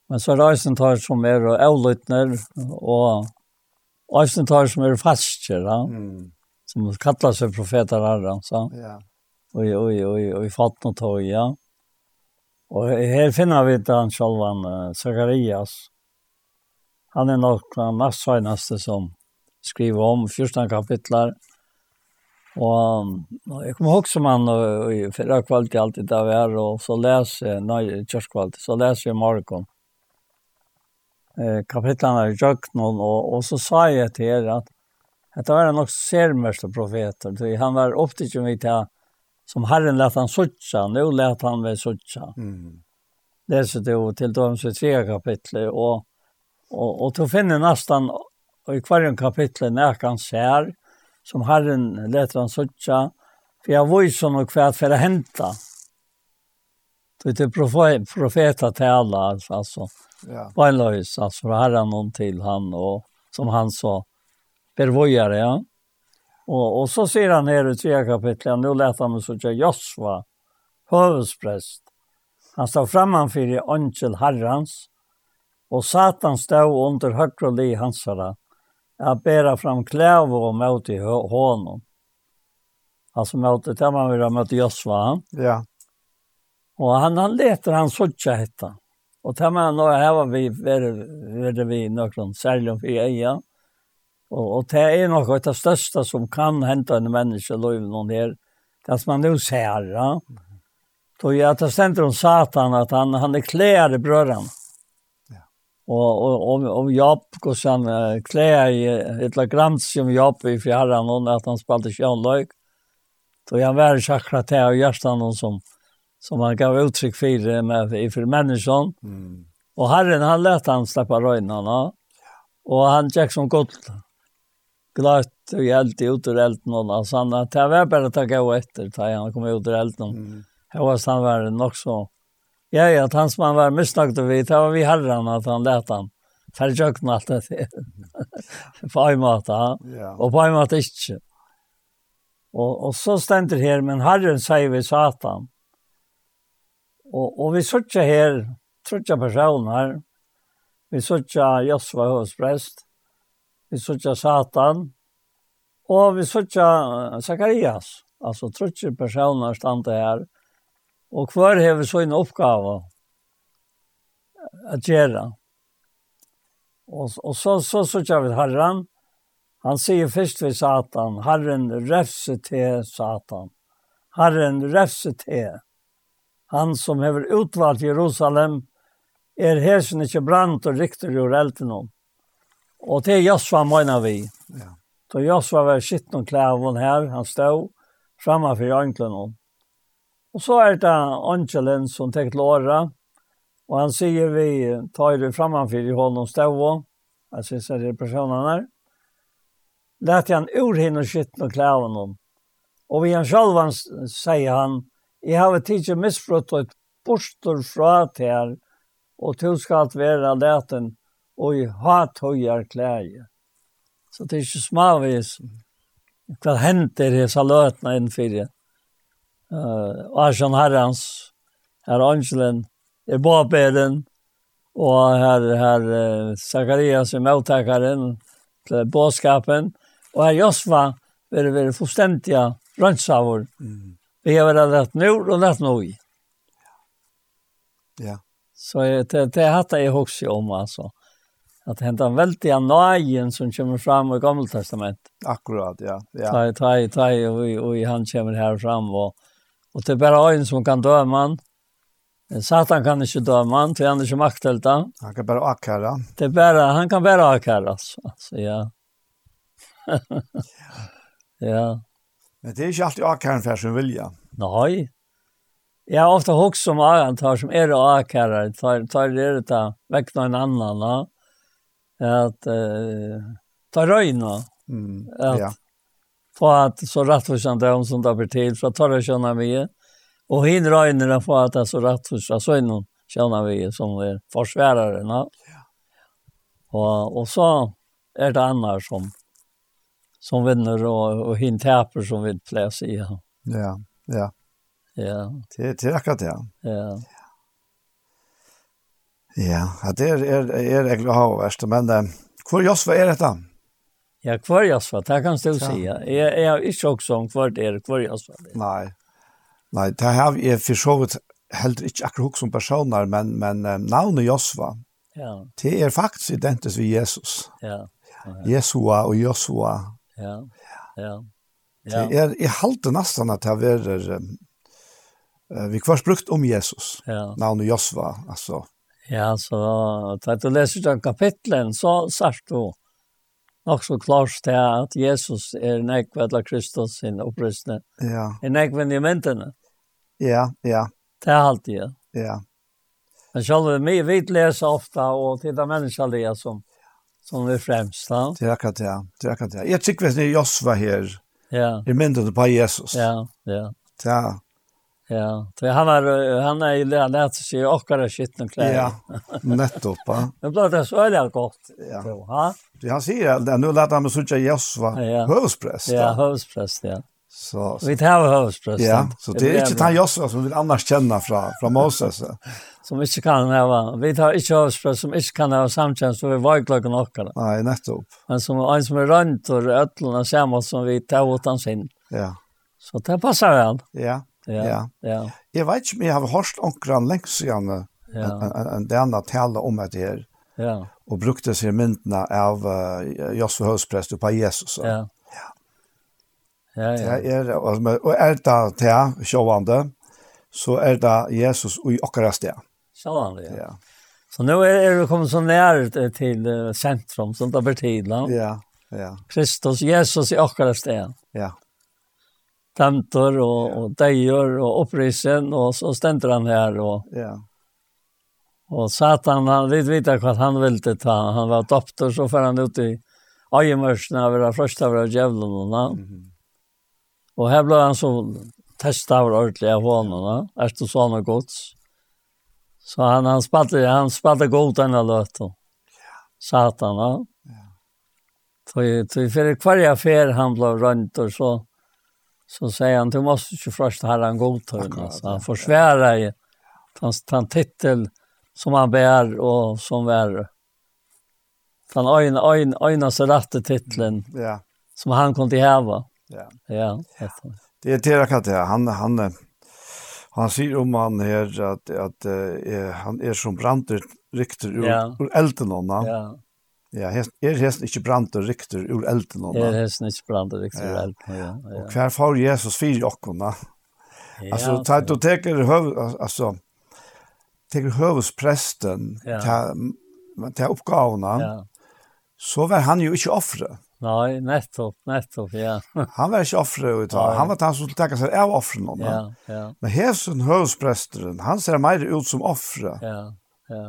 Men så er det som tar som er och avlytner och Og jeg tar som er fastjer, ja. Mm. Som kallar seg profeter her, så. Ja. Og, og, og, og i fatt noe tog, ja. Og her finner vi den han han, uh, Zacharias. Han er nok den mest søgnaste som skriver om 14 kapitler. Og, og jeg kommer ihåg som han, og, i for kvalitet alltid der vi er, og så leser jeg, nei, kjørskvalitet, så leser jeg morgen eh, kapitlarna i Jöknon och, och så sa jag till er att det var en också sermörsta profeter. Så han var upptagen vid det som Herren lät han sucha nu lät han väl sucha. Mm. det du till de tre kapitel och, och, och då finner nästan i varje kapitel när han ser som Herren lät han sucha för jag var ju sån och kvärt för att hämta. Det är profeta tala alltså. alltså. Ja. På en lös, herren från herran till han och som han sa, pervojare, ja. Och, och så ser han här i tre kapitlet, nu lät han mig så att Josva, hövudspräst, han stod framför i Angel Herrans, och Satan stod under högre li hansara, att bära fram kläv och mot i honom. Alltså mot det man vill ha mot Josva. Ja. Och han, han leter han sådär hetta. Og ta med nå her var vi var vi någon säljon för eja. Og og det är något av det största som kan hente en menneske lov noen her. Det som man nå ser, ja. Då jag tar centrum satan att han han är klär bröran. Ja. Och och om om Jobb går sen klär i ett grant som Jobb i fjärran och att han spaltar sjön lök. Då jag var sakrat här och hjärtan som som han gav uttryck för det med för människan. Mm. Och Herren han lät han släppa röjnarna. Och han gick som gott glatt och hjälte ut ur elden och alltså han att det var bara att ta gå efter ta han kom ut ur elden. Mm. Här var han var nog så. Ja ja, att hans man var var och vi det var vi Herren att han lät han för jag knallt det. *laughs* På en måte, ja. Och på en måte inte. Och och så ständer här men Herren säger vi Satan. Og, og vi sørger her, trøtja personer, vi sørger Josva Høvesprest, vi sørger Satan, og vi sørger Zacharias, Altså trøtja personer stande her, og hver har vi så en oppgave at gjøre. Og, og så, så sørger vi Herren, Han sier først ved Satan, Herren refse til Satan. Herren refse til han som hever utvalgt Jerusalem, er hesen ikke brant og rikter ur elten om. Og det er Joshua mener vi. Ja. Så Joshua var skitt noen klæven her, han stod fremme for anklen om. Og så er det Angelen som tek låra, og han sier vi tar det fremme for i hånden stå, jeg synes det er personen her. Lät han ur henne skitten og klæven om. Og vi han själv han, säger han, Jeg har ikke misfruttet borster fra til her, og du skal være leten og i hat høyer klæger. Så det er ikke smavis. Hva henter i saløtene innenfor det? Uh, Arsjan Herrens, her Angelen, er Båbeden, og her, her uh, Zacharias er mottakeren til båskapen, og her Josva, vil være fullstendige rønnsavur. Mm Vi har vært lett nå og lett nå i. Ja. Så det, det hatt jeg også om, altså. At det hentet veldig av nøyen som kommer fram i Gamle Testament. Akkurat, ja. ja. Ta, i, ta, ta, og, og han kommer her fram, og, og det er bare øyn som kan døme han. Satan kan ikke døme han, for han er ikke maktelt han. Han kan bare akkere. Det er bare, han kan bare akkere, altså. altså ja. *laughs* ja. Men det er ikke alltid akkaren for sin vilja. Nei. Jeg har ofte hokst som akaren tar som er och tar, tar det där vekk noen en annan. Ja. Att eh, ta röjna. Mm. at ja. Få at så rättvisande om som det blir til, for tar det känna mig. Och hin röjna få at det er så rättvisande så er noen känna vi som är försvärare. Ja. og, og så er det annars som som vinner og, og hin taper som vill plä sig ja. Ja, ja. Ja. Det det er akkurat det. Ja. Ja, det er, er, er jeg glad av värst men uh, hvor Josva er dette? Ja, kvar Josva, det kan du säga. Jag är inte också om kvar det är kvar Josva. Nei, nei, det har jeg for så vidt heller ikke akkurat som personer men men namnet Josva. Ja. Det er faktisk identisk ved Jesus. Ja. Jesua og Josua Ja, ja. Ja. Det er, jeg halte nesten at det er uh, vi kvart brukt om Jesus, ja. navnet Josva, altså. Ja, så da du leser den kapitlen, så sagt du nok så klart til at Jesus er nekvedla Kristus sin opprystning. Ja. Er nekvedla i mentene. Ja, ja. Det er alltid, ja. Ja. Men selv om vi vet leser ofte, og til det menneskelige som Som er fremst. Da. Det er akkurat det, det er akkurat det. Jag tycker er Josva här ja. är myndet på Jesus. Ja, ja. Ja. Ja, för han är han är ju lärt sig åkara skitna kläder. Ja, nettopp. *laughs* Det blir det så jävla gott. Ja. Ja. Det han säger att nu låter han med söka Josva. Hövsprest. Ja, hövsprest, ja. Så. Vi tar høvespresten. Ja, så det er ikke han Josva som vi annars kjenner fra, fra Moses. som inte kan hava, vi tar inte høvespresten som inte kan ha samtjänst så vi var klokken okkar. Nei, nettopp. Men som en som er rønt og øtlene samma som vi tar åt hans sin. Ja. Så det passar väl. Ja, ja, ja. ja. Jeg vet ikke om jeg har hørt onkran lengst siden ja. en, en, en tale om det her. Ja. Og brukte seg myndene av uh, Josva høvespresten på Jesus. Ja. Ja, ja. Er, og er det til sjåvande, så er det Jesus i okkara sted. Sjåvande, ja. ja. Så nu är er, er vi kommit så nära till uh, centrum som det tid. Ja, ja. Kristus, Jesus i akkurat sted. Ja. Tämtor och, ja. och dejer och upprisen och så ständer han här. Och, ja. Och Satan, han vet vita vad han ville ta. Han var doktor så får han ut i Ajemörsen av det första av era djävlen. Mm -hmm. Og her ble han så testet av ordentlig av hånden, det sånn og gods. Så han, han spalte, han spalte god denne løten. Satan, ja. Så tog för varje affär han blev runt och så så säger han du måste ju först ha en god tur så han försvärar ju hans han titel som han bär och som vär han ögn ögn ögna så rätte titeln ja. som han kunde häva Ja. Ja. Det är det jag det. Han han han säger om han här att att uh, han är som branter rykter ur, ja. ur elden hon. Ja. Ja, hest, er hesten ikke brant og rykter ur elden hon. Er hesten ikke brant og rykter ur elden, ja. ja. Og hver far Jesus fyr i okkona. Ja, altså, ta, du teker høv, altså, teker høvespresten ja. til, til oppgavene, ja. så var han jo ikke offre. Nej, nettopp, nettopp, ja. *laughs* han var ikke offre ut av, han var han som takket seg av offren. Ja, ja. Men Hesen høvspresteren, han ser mer ut som offre. Ja, ja.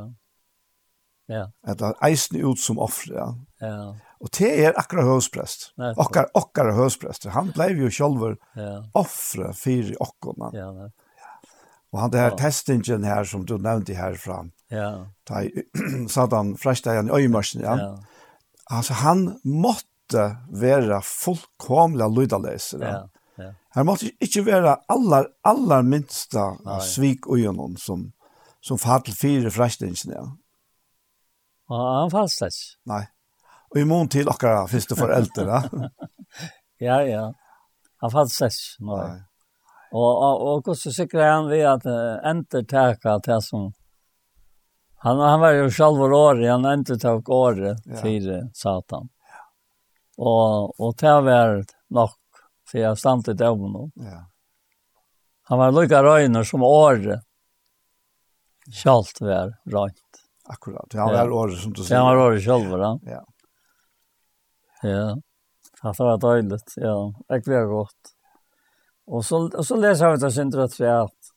Ja. At han eisen ut som offre, ja. Ja. Og det er akkurat høvsprest. Okkar, okkar høvsprester. Han ble jo sjolver ja. offre for okkona. Ja, ja. Og han det her ja. testingen her som du nevnte herfra. Ja. Da *clears throat* satt han fresteg han i øymarsen, ja. ja. Altså han måtte måtte være fullkomlig lydaleser. Ja, ja. Her måtte ikke være aller, aller minsta Nei. svik og gjennom som, som fatt til fire frestingen. Ja. Og han det Nei. Og i mån til dere første foreldre. ja, *laughs* ja. ja. Han fastes. Nei. Nei. Og, og, og hvordan sikrer han ved at uh, entertaka til som Han, han var jo sjálfur året, han endte tog året ja. til Satan. Og, og det var nok for jeg stand i dømen. Ja. Han var lykka røyner som året. Kjalt var røynt. Akkurat, ja, han er året som du sier. Ja, han var året selv, var Ja. Ja, det var døylet, ja. det var godt. Og så, og så leser jeg ut av sin drøtt for at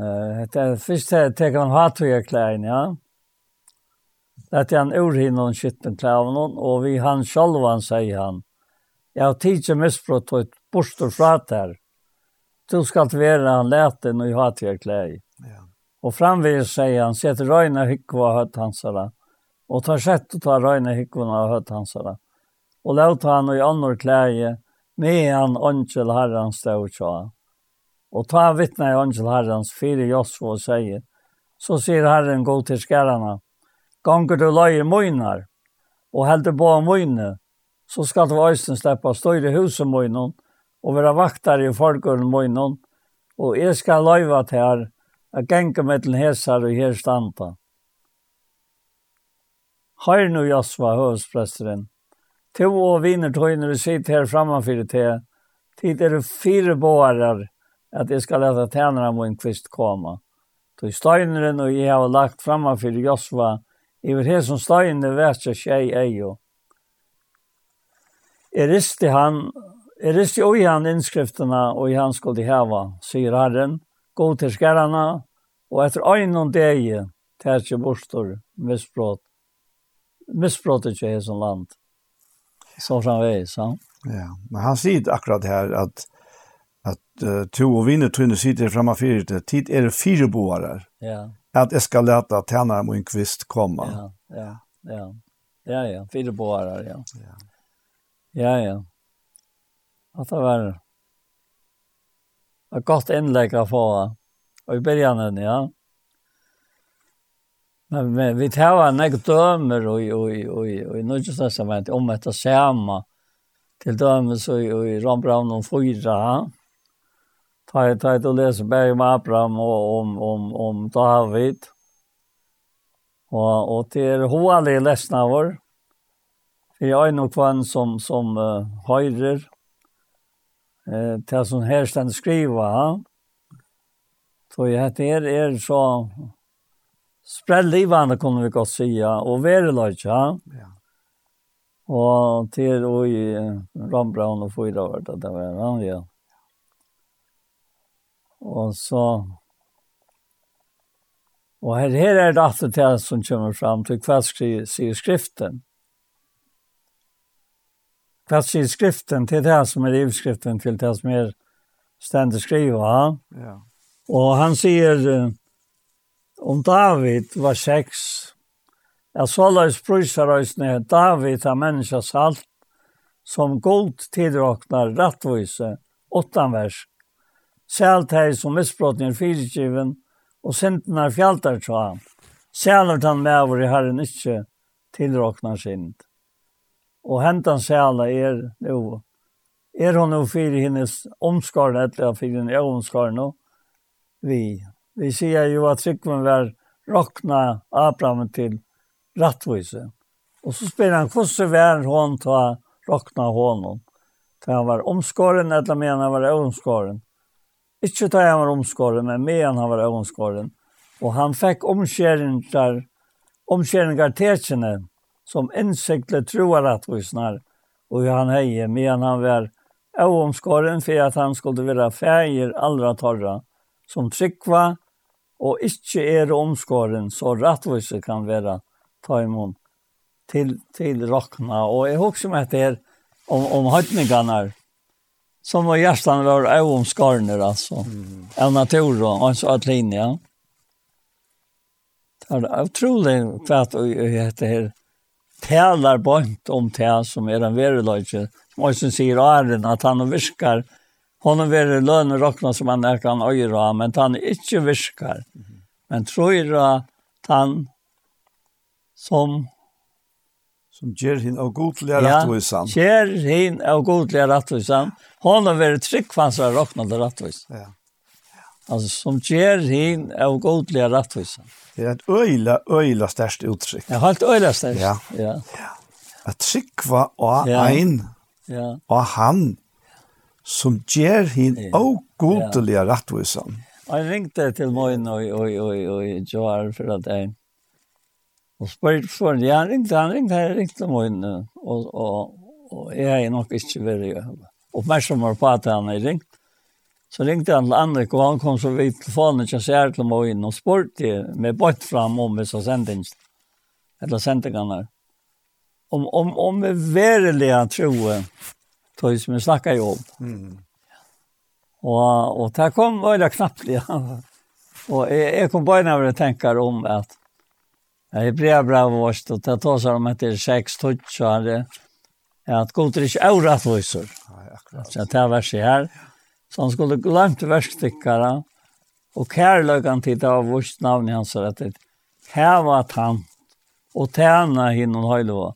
uh, det er først til jeg teker han hatt og jeg klær ja lät han ur og skitten klävnon och vi han självan säger han. Jag har tid til misbrott og et borstor fra der. Du skal inte han lete och jag har till. Ja. Och framvis säger han, sätter röjna hyckva hött hansara. Och tar sett och tar röjna hyckvorna hött hansara. Och låter han i annor kläje med han ångel herran stå och Og ta vittne i ångel herrans fire Josvo og sier, Så sier herren gå til skärarna. Ganger du løye møynar, og heldur på møyne, så skal du øysten slippe større huset møynen, og være vaktar i folkeren møynen, og jeg skal løyva til her, at genge med til hesar og her standa. Hør nu, Jasva, høvespresteren. To og viner tøyner vi sitter her framfyrir til, tid er det fire bårar, at jeg skal lete tænere min kvist komme. Så støyneren og jeg har lagt framfyrir Jasva, Iver hesson steine vætja tjei eio. Jeg risti han, jeg risti oi han innskriftene og i han skulle heva, sier Herren, gå til skærene, og etter øynene deg, tætje bostor, misbrot, misbrot ikke i sånn land. Så framveis, ja. Ja, men han sier akkurat her at at uh, to og vinner tøyne sitter framme fyrir det. Tid er det fire boarar. Ja at jeg skal lete tjenere en kvist komme. Ja, ja, ja. Ja, ja, fire bårer, ja. Ja, ja. ja. At det var et godt innlegg å få, og i begynnelsen, ja. Men, men vi tar en egen dømer og, og, og, og, i Norges testament om etter samme, til dømes og, og i Rambraun og Fyra, ja ta jag tar och läser berg om Abraham och om om om David. Och och till Hoali läsna var. För jag är nog kvann som som uh, höjrer. Eh till som här stand skriva. Så jag heter er, er så spread livande kunde vi gott säga och verkligen ja. Ja. Och till och i Rambraun och fyra vart det var han ja. Og så Og her, her er det alltid det som kommer fram til hva sier skriften. Hva sier skriften til det som er ivskriften til det som er stendig skriva. Ja. Og han sier om David var sex. Jeg så løs prøyser David er menneskets alt som god tidråknar rattvise, åttan vers, Sælt her som misbrotten er fyrtjiven, og synden er fjaltar tja. Sæler tan med over i herren ikkje tilråknar synd. Og hentan sæla er jo, er hon jo fyrir hennes omskarne, eller fyrir hennes omskarne, vi. Vi sier jo at Tryggven var råkna Abraham til rattvise. Og så spyr han, hvordan var hon ta råkna honom? Ta han var omskåren, eller mener han var omskåren. Ikke da han var omskåren, men medan han var omskåren. Og han fikk omskjæringar, omskjæringar tetsjene, som innsiktle troar at vi snar. Og han heie, men han var omskåren, for at han skulle være fægir allra torra, som tryggva, og ikke er omskåren, så rattvise kan være ta imot til, til rakna. Og jeg husker meg etter om, om høytningarna, som var hjärtan var avomskarner alltså. Mm. Av natur och en sån linje. Ja. Det är otroligt för att det här talar bort om det som är en verulöjtje. Som också säger Arjen att han viskar Hon är lönen rockna som han er kan öra, men han är inte viskar. Men tror jeg at han som som ger hin av godliga rättvisan. Ja, ger hin av godliga rättvisan. Hon har varit tryggfansar och räknade rättvis. Ja. ja. Alltså som ger hin av godliga rättvisan. Det är ett öjla, öjla störst uttryck. Ja, helt öjla störst. Ja. ja. ja. Att tryggva och ja. ein ja. och han som ger hin ja. av godliga ja. rättvisan. Jag ringde till mig och, och, och, och, och, och, och, och, Og spør for ja, jeg ringte, han ringte, han, ringte til henne, og, og, og jeg er nok ikke veldig oppmerksom på at han er ringt. Så ringte han til Anrik, og han kom så vidt telefonen til seg til meg inn, og spurte med bort fram om vi så sendingen, eller sendingen her. Om, om, om vi verilige troe, tog som vi snakket jo om. Mm. Og, og det kom veldig knappt, ja. Og jeg, jeg kom bare når jeg tenker om at Det blir bra vårt, og det tar seg om etter seks tøtt, så er det at god er ikke avrattløser. Så det er verset her. Så han skulle glemt verkstikkere, og kærløkken til det var vårt navn i hans rett. Her var han, og tjene henne hinnom høylova.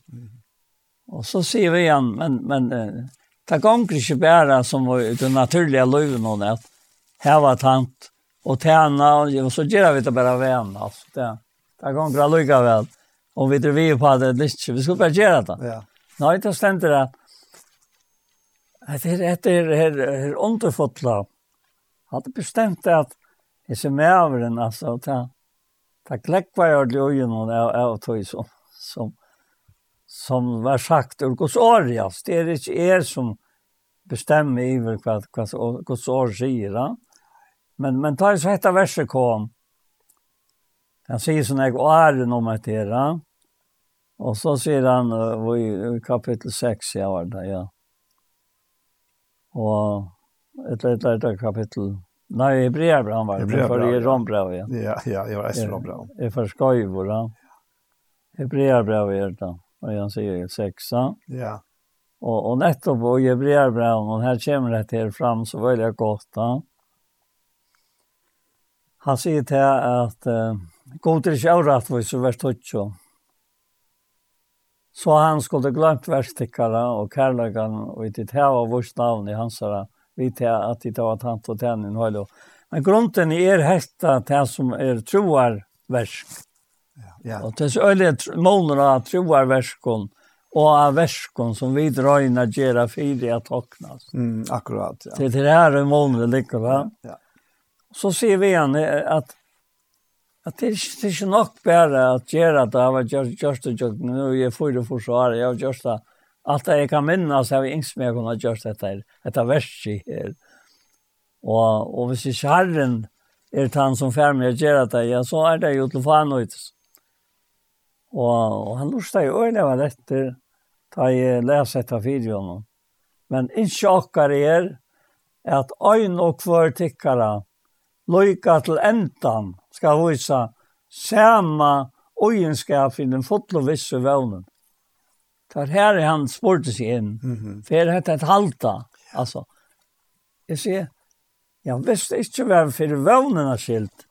Og så sier vi igjen, men, men det ganger ikke bare som det naturlige løven og nett. Her var tant, og tjene, og så gjør vi det bare venn. Altså, det er Det kan bra lycka väl. Om vi driver på det litt, Vi skulle bare gjøre det. Ja. Nej, det ständer det. Det er det är det är underfotla. Hade bestämt att det ser med over den altså, ta ta kläckva jag då ju någon av tog som som som var sagt ur Guds år, ja. Det er ikke er som bestämmer över hva Guds år sier, Ja? Men, men ta så hette verset kom, Han sier sånn jeg er om et her. Og så sier han uh, i kapittel 6 ja, var det, ja. Og et eller annet kapittel. Nei, i brevbrev han var det, for i rombrev, ja. Ja, ja, jeg var etter rombrev. Jeg for skøyver, da. I brevbrev er det, og han sier 6, ja. Ja. Og, og nettopp i brevbrev, og her kommer det her fram, så var det godt, da. Han sier til at... Uh, god er ikke avratt hvis du vært utjå. Så han skulle glemt verstikkere og kærløkene, og i ditt av vårt navn i hans herre, vi til at de tar tant og tenn i høylo. Men grunden er hetta til som er troarversk. Ja. ja. Og til så øyelig måneder av troarverskene, og av verskon som vi drøyna gjerra fire at oknas. Mm, akkurat, ja. Til det her er måneder ligger, va? Ja. Så sier vi han at at det er ikke, det är inte nog bara att göra att jag var gjort det jag nu for för att jeg har gjort det alt det jeg kan minnes, jeg har ikke inte mer kunne gjort det här dette verset her. Og, og hvis ikke herren er han som fer färmer å gjøre det ja, så er det jo til faen ut. Og, og han lustar jo øyne vad det da jeg leser etter videoen. men ikke akkurat er at ein og kvar tickara loika til endan skal vise sama ogenskap i den fotle visse vevnen. Det her er han spurte seg inn, mm -hmm. for det et halta. Altså, jeg sier, ja, hvis det ikke var for vevnen er skilt,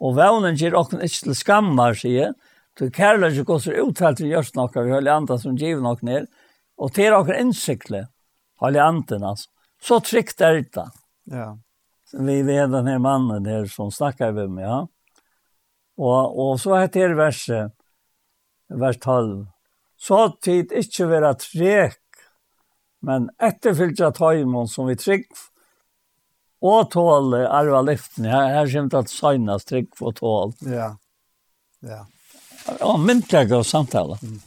og vevnen gir åkken ikke til skammer, sier jeg, til kærlighet går så uttalt til gjørst noe, vi hører andre som giver noe ned, og til åkken innsikle, hører andre, altså. Så trygt er det. Ja vi vet den här mannen där som snackar med mig. Ja? Och, och så heter det verset, vers 12. Så tid inte vara trek, men efterfylltja tajmon som vi trygg och tål arva lyften. Här, her kommer att sajnas trygg och tål. Ja, ja. Ja, myntliga og samtala. Mm.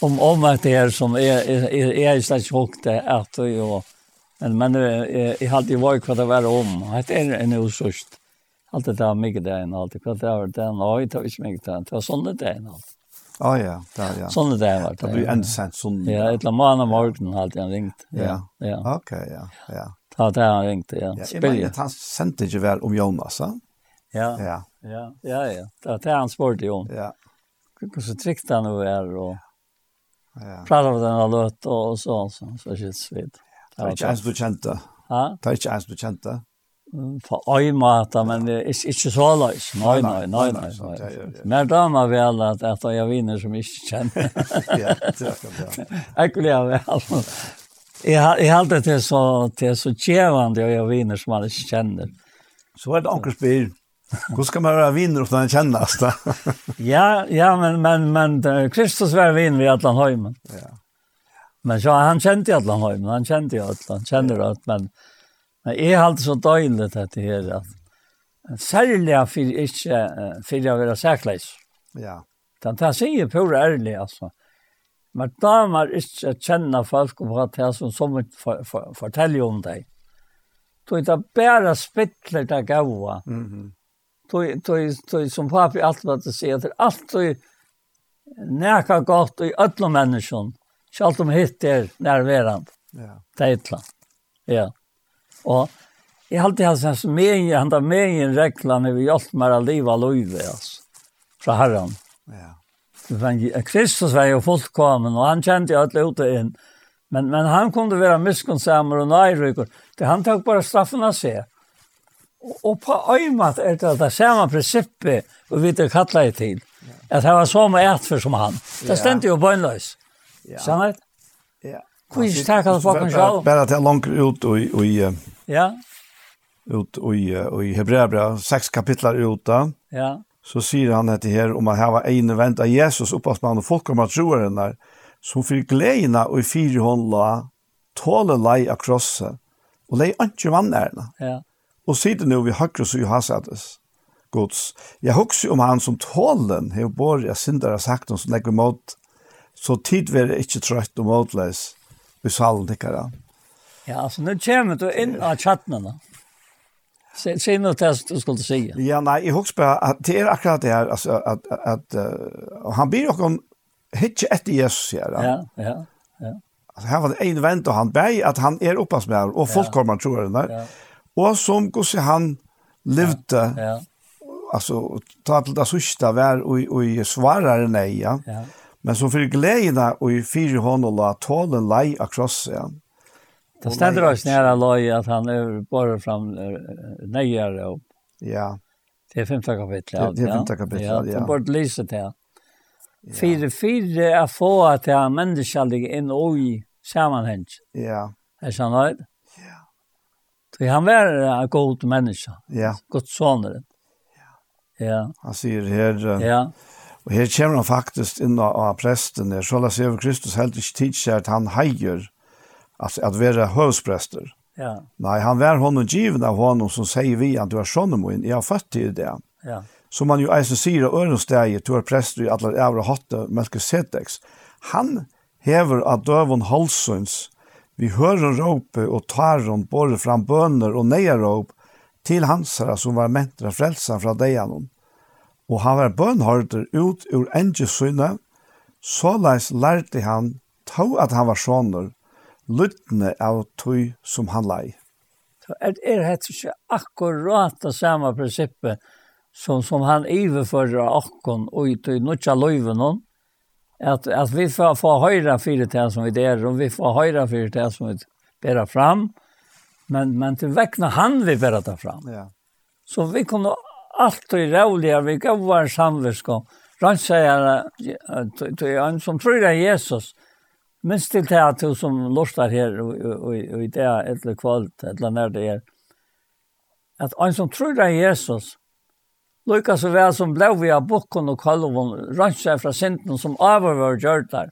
Om, om at det er som är, är, är, er är, är, är, at är, jo, Men men jag hade ju varit kvar var om. Det är en osust. Allt det där mycket där än allt det där det där nej det mycket där. Det var sånne där och allt. Ja ja, där ja. Sånne där var det. Det blir en sent sån. Ja, ett la man morgon hade han ringt. Ja. Ja. Okej, ja. Ja. Ta det har han ringt, ja. Spel. Ja, han sände ju väl om Jonas, va? Ja. Ja. Ja, ja, ja. Det han sport ju om. Ja. Hur så tryckte han nu är och Ja. Pratar om den här låt och så så så shit svit. Det er ikke ens kjente. Ja? Det er ikke ens bekjente. For øymater, men det er ikke ikke så løs. Nei, nei, nei, nei. Men da må vel at at jeg vinner som ikke kjenner. *laughs* Ja, det er det. *laughs* Jeg vel. Jeg har alltid til så, til så kjevende og jeg vinner som man ikke kjenner. Så er det anker spyr. Hvordan skal man være viner utan att kännas det? ja, ja men, men, men Kristus var vinner i alla høymen. Ja. Men så han kjente alla hem, han kjente alla, han kjente det, men men är allt så dåligt att det här att särskilt för inte för jag vill säkert. Ja. Den tar sig ju på ärligt alltså. Men då man inte känna folk och prata det som som fortäljer om dig. Då är det bara spittler det gåva. Mhm. Mm då då då som pappa allt vad det säger allt så näka gott i alla människor. Selv om hitt er. Ja. Det. Ja. Og jeg har alltid hatt hans mening, han har meningen reglene vi hjelper meg å leve av livet, altså. Fra herren. Ja. Men Kristus var jo fullkommen, og han kjente jo alle ute inn. Men, men han kunde være miskunnsammer og nøyrykker. Det han tok bare straffen av seg. Og, og på øymat er det det samme prinsippet vi vet det kallet til. At han var så med för som han. Det stendte jo bøgnløs. Ja. Ja. Samar? Ja. Hvor sterk han fucking sjal. Bare til langt ut og i Ja. Ut og i og i Hebreabra kapitler ut da. Ja. Så sier han dette her om at her var en vent av Jesus oppas og folk om at troeren der som fyrir gleina og i fire håndla tåle lei av krosset og lei antje vannærna. Ja. Og sitter nu vi høyre så Johasades gods. Jeg husker om han som tålen har båret syndere sagt om som legger mot Så tid vil jeg ikke trøtt og måtløs i salen tikkere. Ja, altså nå kommer du inn av chattene. Se noe til det du skulle si. Ja, nei, jeg husker bare at det er akkurat det her, altså, at, at, uh, han blir jo om hitje etter Jesus, sier han. Ja, ja, ja. Alltså, här var det en vent, och han ber att han är uppas med och folk kommer tror jeg, där. Ja. Och som går sig han levde. Ja. ja. Alltså ta til det sørste, vær och och svarer nej ja. ja. Men som för glädje og i fyra honom la tålen lei akross ja. Det stender oss nära loj at han er bare fram nøyere upp. Ja. Det er femte kapitlet. Det er femte kapittel, ja. Det är bara lyser det. Fyra, fyra er få at det er människaliga inn og i sammenheng. Ja. Er sånn nöjd? Ja. Så han var en god menneske. Ja. Godt soner. Ja. Ja. Han säger här. Ja. Og her kommer han faktisk inn av presten, så la seg over Kristus helt ikke tidskjær at han heier at, at være høvsprester. Ja. Nei, han var honom given av honom som sier vi at du er sånn min, jeg har født til det. Ja. Som man jo eisen sier av ørensteget, du er prester i alle ævre hatte, Melkisedex. Han hever av døven halsøns, vi hører råpe og tar hon både fram bønner og neieråp til hansere som var mentra frelsa fra deianon og han var bønhørter ut ur engesynet, såleis lærte han, tog at han var sånner, lyttne av tog som han lei. Så er det helt ikke akkurat det samme prinsippet som, som han iverfører akkon og i i nødja løyven om, at, at vi får, får høyre fire til som vi der, og vi får høyre fire til som vi bærer fram, men, men til vekkene han vi bærer det fram. Ja. Så vi kunne allt i rævliga vi gavar samvisko. Rann säger att det en som tror det Jesus. Minst til det att du som lustar här og i det är eller kvalt eller när det er. At en som tror det Jesus. Lukka så vel som blev vi av bokken og kalvon rann sig från synden som avvar gjør der.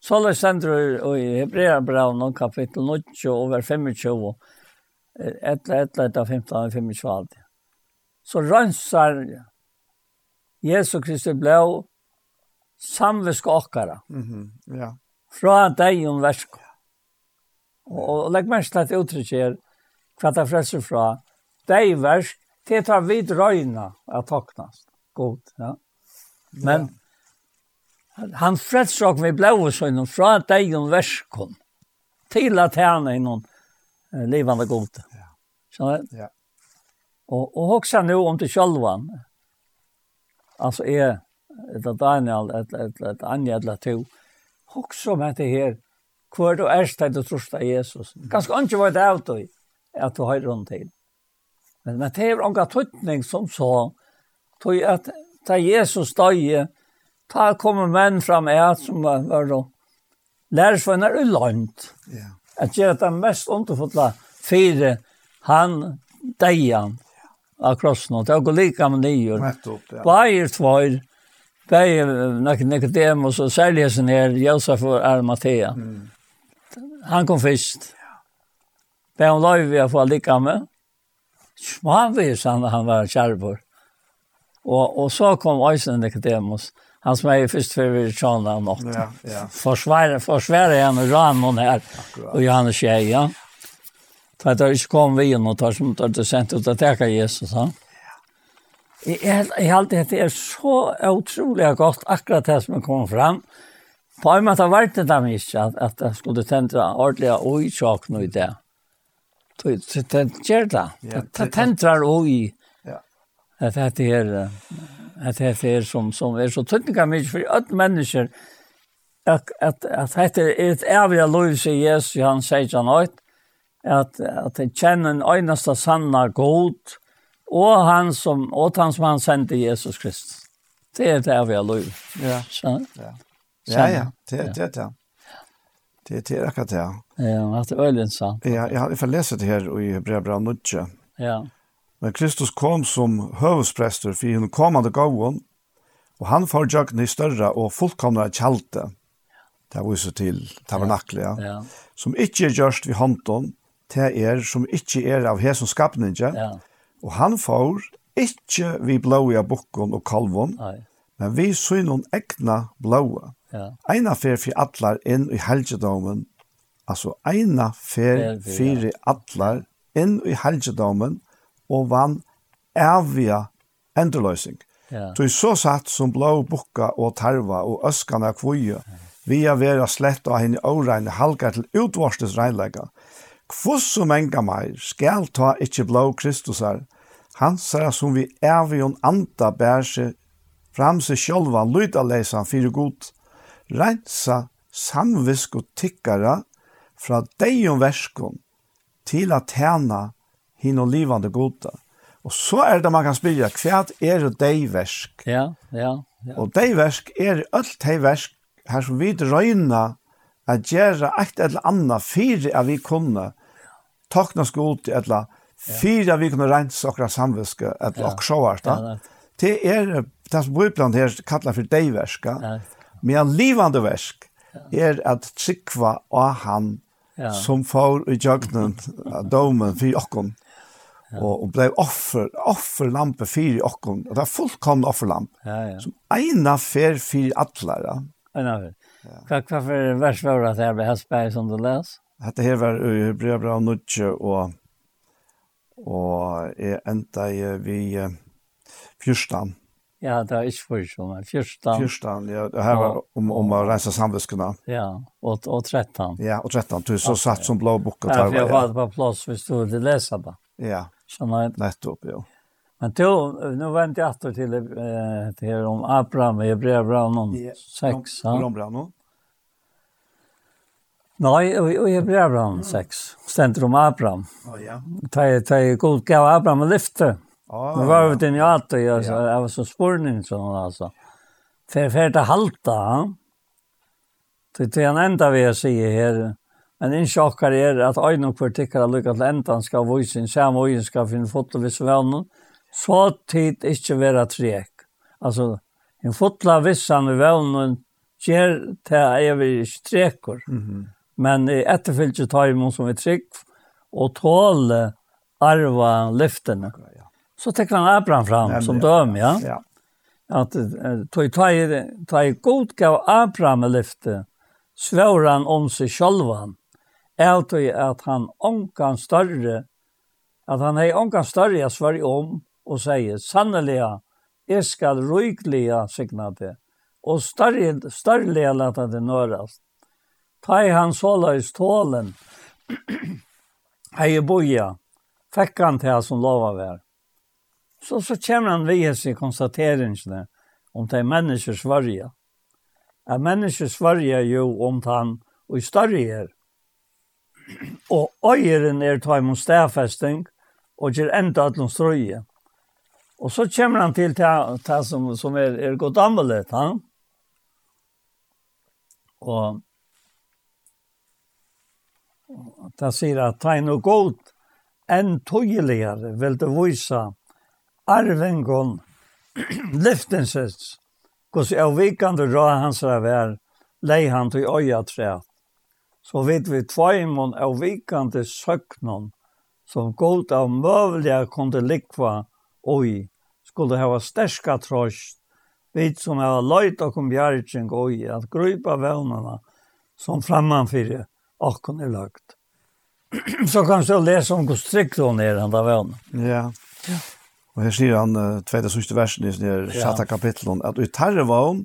Så det sender i Hebreabraun kapittel 9 over 25. etter etter etter 15, ett, 25, ett, så rønsar Jesu Kristi blå samviske okkara. Mm -hmm. ja. Fra deg om versk. Og, og legg mest til at uttrykk er hva det frelser fra deg versk det tar vid røyna av toknast. God, ja. Men ja. han frelser og vi blå sønnen fra deg om versk. til at han er noen eh, livande god. Ja. Så, ja. Og, og också nu om till självan. Alltså är det Daniel et, ett et Anja eller två. om med her, här kvar då är det att trosta Jesus. Ganske ikke var det av deg, at du har rundt til. Men men det er några tydning som så tog at da Jesus døg, da kommer menn fram är som var var då lärsvänner i land. Ja. At göra det mest underfotla fire, han dejan av krossen, og det går lika med nio. Nettopp, ja. Bæger tvær, bæger nekken Nikodemus, og særlig her, Josef og Arimathea. Mm. Han kom først. Bæger om løy vi har fått lika med. Han visste han, han var kjærpår. Og, og så kom Øysen Nicodemus, Han som er først før vi tjana om natt. Ja, ja. Forsvare, forsvare han og rann hon her, og Johannes Kjei, ja. Da det ikke kom vi inn og tar som tar det sent ut at jeg Jesus, han. Jeg held at det er så utrolig godt akkurat det som kom fram. På en måte var det dem ikke at, at jeg skulle tendre ordentlig og i tjåk nå i det. Det gjør det. Det tendrer og i at det er at det er som, som er så tydninga mye for alle mennesker at, at, at dette er et evig lov, sier Jesus, han sier ikke noe at, at jeg kjenner en øyneste sanna god, og han som, og han som han sendte Jesus Kristus. Det er det vi har lov. Ja. Så, Ja. ja, ja, det er det, ja. Det det är akkurat det. Ja, det er ölen sant. Ja, jag har läst det här i Hebrea 9. Ja. Men Kristus kom som høvesprester för henne kommande gåvan och han får jagna i större och fullkomne kälte. Det var så till tabernaklet, ja. ja. Som ikke er gjørst vid hånden, til er som ikke er av hesen skapninja. Ja. Og han får ikke vi blåa bukken og kalvon, Nei. men vi synon egna blåa. Ja. Eina fer for atlar inn i helgedomen, altså eina fer for atlar inn i helgedomen, og vann evige endeløsning. Ja. Så så satt som blå bukka og tarva og øskana kvoje, vi er vera slett av henne åreine halga til utvarstes reinlegga, Kvoss som enga meir skal ta ikkje blå Kristusar, han ser som vi evion anda bær seg fram seg sjolva lydalesan fyrir god, reinsa samvisk og tikkara fra deion verskon til at tjena hin og livande goda. Og så er det man kan spyrja, hva er det deiversk? Ja, ja, ja. Og deiversk er alt deiversk her som vi drøyna at gjøre eit eller anna fyrir at vi kunne takna skuld etla fyra vi kunne rensa okra samviske etla ja. okra ja, det er det som Bibelen her kallar for deiverska ja. men en livande versk er at tryggva av han ja. som får i jøgnen domen for okkon ja. og, og blei offer, offerlampe fyrir okkon, og det er fullkomne offerlamp, ja, ja. som eina fer fyr atlar ja Eina fer. Ja. Hva, hva for vers var det her ble helst som du les? Hette her var i Hebrea bra nudje og og jeg enda i vi fyrstan. Ja, det er ikke fyrstan, fyrstan. Fyrstan, ja, det her var om, om å reise samviskene. Ja, og, og trettan. Ja, og trettan, du så satt som blå bok og tar. Ja, for jeg var på plass hvis du ville lese det. Ja, sånn at... nettopp, ja. Men då nu vänt jag åter till eh, till om Abraham i Hebreerbrevet 6. Ja, om Abraham. Nei, og jag Abraham 6, Ständer om Abraham. Å ja. Ta ta god gav Abraham lyfte. Ja. Nu var det ni att jag så jag var så spurning så alltså. För för att halta. Det det en enda vi sier här. Men en chockar är att en och för tycker att lyckas lentan ska voice sin sam och ska finna foto vid svärnen. Så tid inte vara trek. Alltså en fotla vissan i vännen ger till evig strekor. Mhm. Mm men i etterfylgje tar vi som er trygg, og tåle arva lyftene. Så tekker han Abraham fram som ja. døm, ja. ja. At tog tog god gav Abraham lyfte, svår han om seg sjølvan, er tog at han ångan større, at han er ångan større jeg svar om, og sier, sannelig, jeg skal ryklige signa det, og større, større leta det nørast. Ta i han såleis tålen, hei boja, fikk han til som lova vær. Så, så kommer han ved i konstateringene om det er mennesker svarje. Er mennesker svarje jo om han og i større er. Og øyeren er ta imot stedfesting og gjør enda at noen strøye. Og så kommer han til det som, som er, er godt annerledes, han. Og Det sier at tegn og godt enn tøyeligere vil det vise arvengon *clears throat* lyftensets hos avvikande rå hans vær lei han til øya tre. Så vet vi tveimon avvikande søknon som godt av møvelige kunde likva oi skulle hava sterska trost vid som hava løyt og kom bjergjeng oi at grupa vevnana som frammanfyrir akkon er lagt. *clears throat* så kan du lese om hvor strikt hun er han da vel. Ja. ja. Og her sier han, uh, tveite sørste versen i denne sjatta kapitlen, at ut tarre var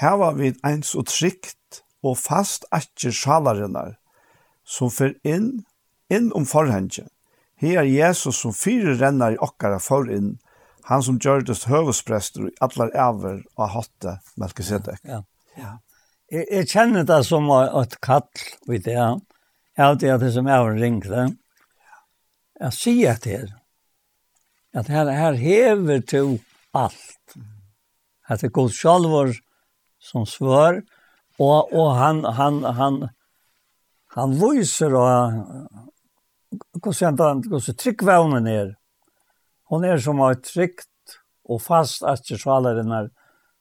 her var vi ens og trygt og fast atje sjalarinnar, som fer inn, inn om forhenge. Her er Jesus som fire rennar i okkara for inn, han som gjørdes høvesprester i allar æver av hatte Melkisedek. Ja, ja. ja. Jeg, jeg kjenner det som et kall, vet jeg. Jeg har alltid hatt det som jeg har ringte. Jeg sier til her, at her, her hever to alt. At det går sjalvor som svør, og, og han, han, han, han viser og hvordan han, hvordan tryggvevnen er. Hun er som har trygt og fast at ikke sjaler den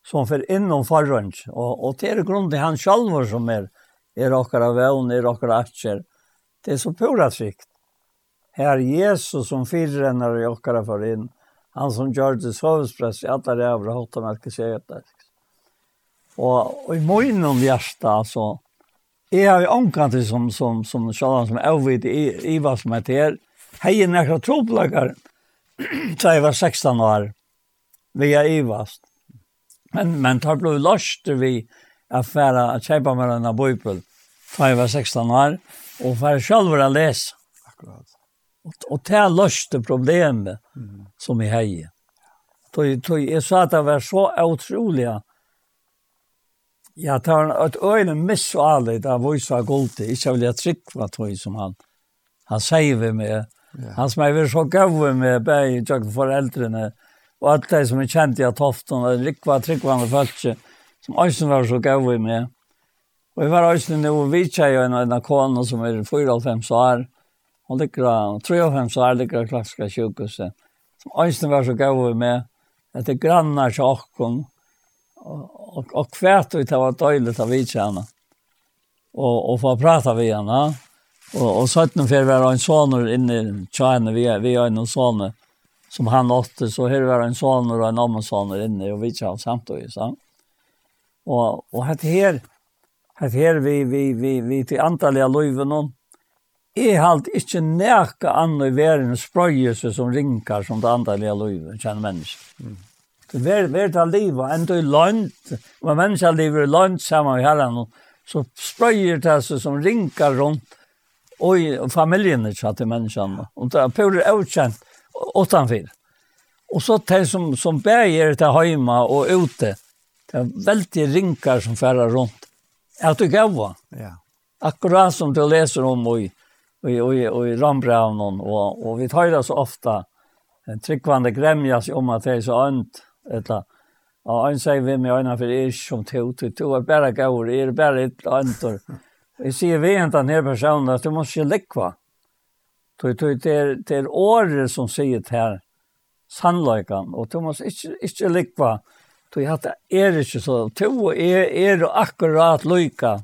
som för innom förrund och och det är grunden han själv som är är rockar vän är rockar aktier det är så pura sikt här Jesus som förrännar i rockar för in han som gör det så i alla det över hotar man ska säga det och, och i munnen om hjärta så är har ju ankat som som som själva som övid i, i vad som heter Hej, när jag tror jag var 16 år. Vi är ivast. Men, men tar blod lost vi affæra at kjeipa med denne bøypel da jeg var 16 år, og for selv å lese. Akkurat. Og, og det er lost problemet mm. som jeg heier. Jeg sa at det var så utrolig Ja, det var et øyne var så Voisa Gulte. Ikke vil jeg trykke tog som han, han sier vi med. Yeah. Han som er så gav med bare i tjøkken foreldrene, Og alt det som er kjent i Tofton, og rikva, Tryggvann og Følse, som Øysen var så gav i med. Og jeg var Øysen nå, og vi kjei en av en kone som er 4-5 år, og ligger, 3-5 år ligger av klassiska sjukhuset. Som Øysen var så gav i med, at det grannar til åkken, og, og kvært ut det var døylig av vi kjenne. Og, og få prata vi henne. Og, og 17 fyrir var en sånner inne i tjene, vi, vi er en sånner som han åtte, så her var en son og en annen son inne och vi tjänar samtidigt. Så. Och, och här här, hette her vi, vi, vi, vi til antallet av och är halt inte näka annan i verden sprøyelse som rinkar som det antaliga löven, känner människor. Mm. Det ver ver av livet, enda i land. Men mennesker lever i land samma med herren, så spröjer det seg som rinkar runt och i familjen så til menneskene. och det er pure okänt åttanfyr. Og så de som, som bæger til heima og ute, det er veldig rinkar som færer rundt. Er du gava? Ja. Akkurat som du leser om i, i, i, i Rambraunen, og, og vi tar det så ofte, en tryggvande gremjas om at det er så ønt, eller Og han sier vi med øynene, for er som to, to, to er bare gaur, er *laughs* bare et antor. Jeg sier vi en den her personen, at du må ikke likva. Det er, det er året som sier det her sannløykan, og du må ikke, ikke likva, du hatt er ikke så, to er, er akkurat lykka.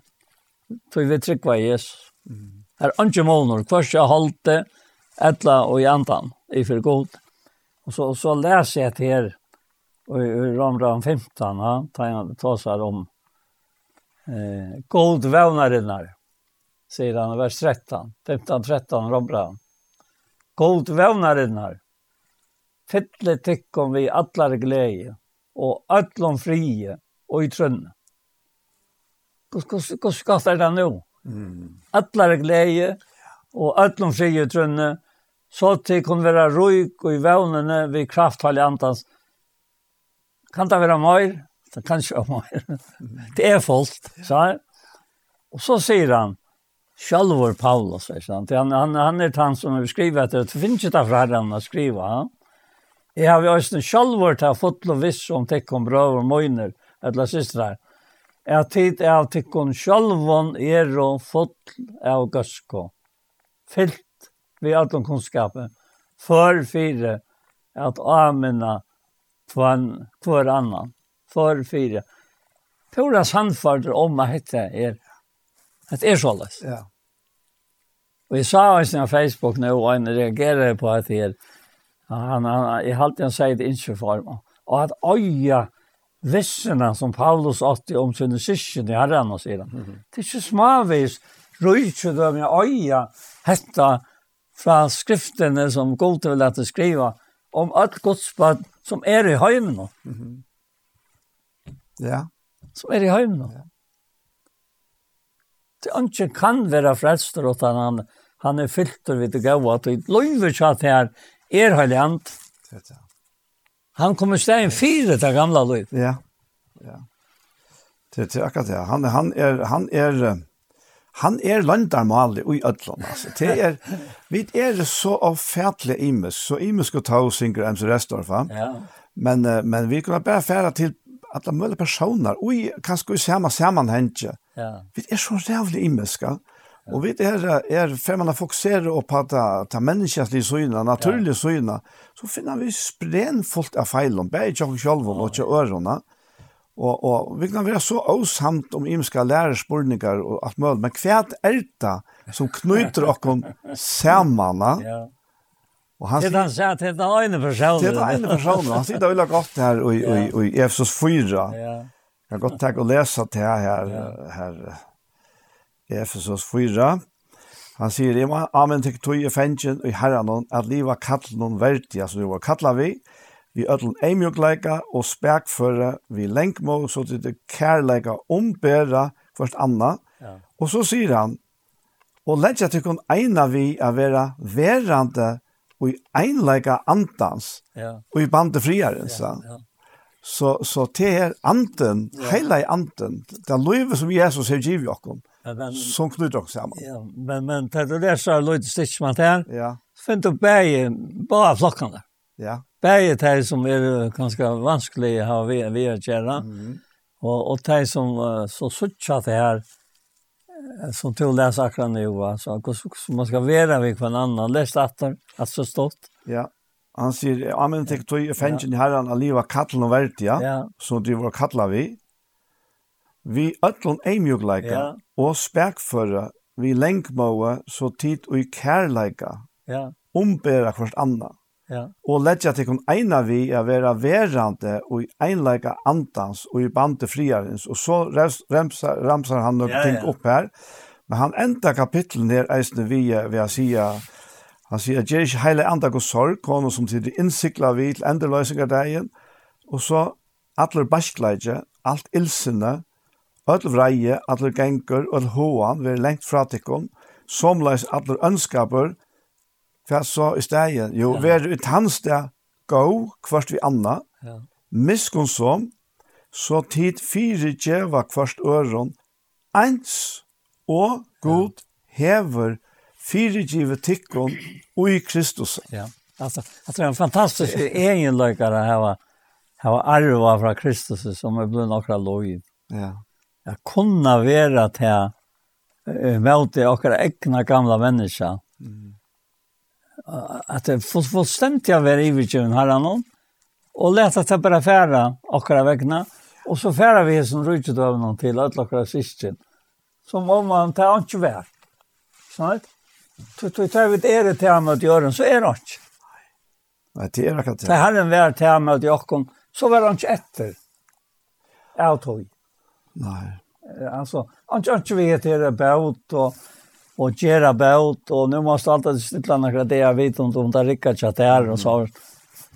du vil trykva Jesus. Mm. Her er ikke måneder, hver skal halte, etla og i antan, i for god. Og så, så leser jeg til her, og i ramram 15, ja, tar jeg tåsar om eh, god vevnarinnar, sier han i vers 13, 15-13 Ramran. God vevnarinnar, fylle tykkom vi allar gleie, og allom frie, og i trønne. Hvordan skal er det nå? Mm. Allar gleie, og allom frie i trønne, så til kun være røyk og i vevnene vi kraftfall i antans. Kan det være mer? Det kan ikke være mer. det er folk, sa han. Og så sier han, Sjálvor Paulus, vet sant? Han han han är han som har skrivit det. Det finns ju å skrive, han att skriva. Jag har ju til å ta fått lov viss om det kom bröder och möjner alla systrar. Är tid är att kon Shalvon er och fått av gøsko, Fyllt vi alla kunskapen för fyra att amena tvan kvar annan för fyra. Tora sandfarder om att hette er Det är så lätt. Ja. Och jag sa också på Facebook nu och han reagerade på att det han han i halt han säger det inte för och att oja visserna som Paulus åtte om sin syskon i Herren och sedan. Det är så småvis rujtje då med oja hetta fra skriftene som god vil at skriva om alt godsbad som er i heimen nå. Mm -hmm. Ja. Som er i heimen nå. Ja at ikke kan være frelster åt han, han er fylter vid det gaua, at det løyver seg at her er heiland. Han kommer steg en fire til gamla løyv. Ja, ja. Det är akkurat det. Han, han er, han er, han er landarmalig i ødlån, alltså. Det er, vi er så av avfætlige imes, så imes skal ta oss yngre enn Restorfa. Ja. Men, men vi kunne bara färra til alla möjliga personer, kan kanskje i samme sammenhenge, Ja. Vi er så rævlig imenska. Og vi er, er for man fokuserer på at ta menneskelig syne, naturlig ja. syne, så finner vi spren fullt av feilen, bare ikke oss selv og ikke ørene. Og, og vi kan være så åsamt om imenska lærerspurninger og alt mulig, men hva er det som knyter dere sammen? Ja. Og han sier han sier at det er den ene personen. Det er den ene personen. Han sier det veldig godt her i, i, i, i Efesos 4. Ja kan godt tenke å lese til her, her, her i Efesos 4. Han sier, «Jeg må amen til tog i fengen og i herren at liva kattel noen verdi, altså det var kalla vi, vi ødelen eimjukleika og spekføre, vi lenkmå, så til det kærleika ombæra først anna». Ja. Og så sier han, «Og ledja til kun eina vi er vera verande og i einleika andans ja. og i bandet friaren». Ja, ja. Så, så det er anden, ja. hele anden, det er livet som Jesus har givit oss, men, som knyter oss samman Ja, men, men det er det som er livet stikkmann her, ja. finner du bare, bare flokkene. Ja. Bare det som er ganske vanskelig å ha vi vi å gjøre, mm. og, og det som så suttet det her, som tog läsa akkurat nu, alltså, hur man ska vara vid kvann annan, läst att det så stått. Ja. Han sier, amen, tek tog i fengen i herren, han livet kattelen og vertia, ja. som de var kattla vi. Vi øtlån eimjugleika, ja. og spekføre, vi lengmåa, så tid og i kærleika, ja. ombera hvert anna. Ja. Og letja til kun eina vi er vera verande og i einleika andans og i bande friarens. Og så ramsar, ramsar han noen ja, ting ja. opp her. Men han enda kapitlen her eisne vi er ved å sige, Han sier at Jerish heile andag og sorg, kono som sier innsikla vi til enderløysingardeien, og så atler baskleidje, alt ilsene, öll vreie, atler gengur, öll hoan, vi er lengt fra tikkun, somleis atler ønskaper, hva så i stegen, Jo, ja. vi er ut hans det, gå, kvart vi anna, ja. miskun som, så tid fire djeva kvart øron, eins og god ja. hever fyrirgivet tikkun og i Kristus. Ja, altså, det er en fantastisk egenløkere å hava, ha arva fra Kristus som er blitt nokra lojid. Ja. Jeg kunne være til uh, møte okra egna gamla menneska. Mm. At det er fullstendig å være ivergivn her han og leta til bare færa okra vegna, og så færa vi som rydde døvnene til alle okra sysken, som om man tar ikke vært. Sånn, right? Du tar vi det til ham at gjøre, så er det ikke. Nei, det er akkurat det. Det herren var til ham at gjøre, så var han ikke etter. Jeg tog. Nei. Alltså, han kör inte vet det bäut och och gera bäut och nu måste allt att stilla några det jag vet om de där rika chatter och så.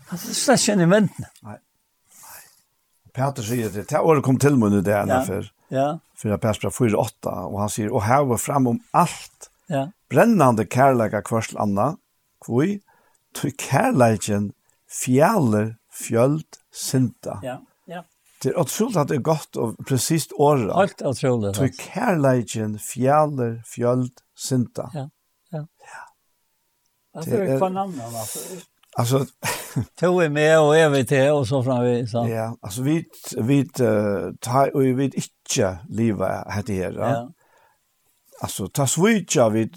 Alltså det känner jag inte. Nej. Peter säger det, det har kom till mig nu det här för. Ja. För jag passar 4 8 och han säger och här var fram om allt Ja. Brennande kærleika kvørsl anna, kvui, tui kærleiken fjaller fjöld synda. Ja, ja. Det er utrolig at det er godt og presist året. Alt utrolig. Tui kærleiken fjaller fjöld synda. Ja, ja. Ja. Det er kvann annan, altså. Alltså tog vi med och är vi till och så fram vi så. Ja, altså, vi vi tar och vi inte leva här det här. Ja alltså ta switcha vid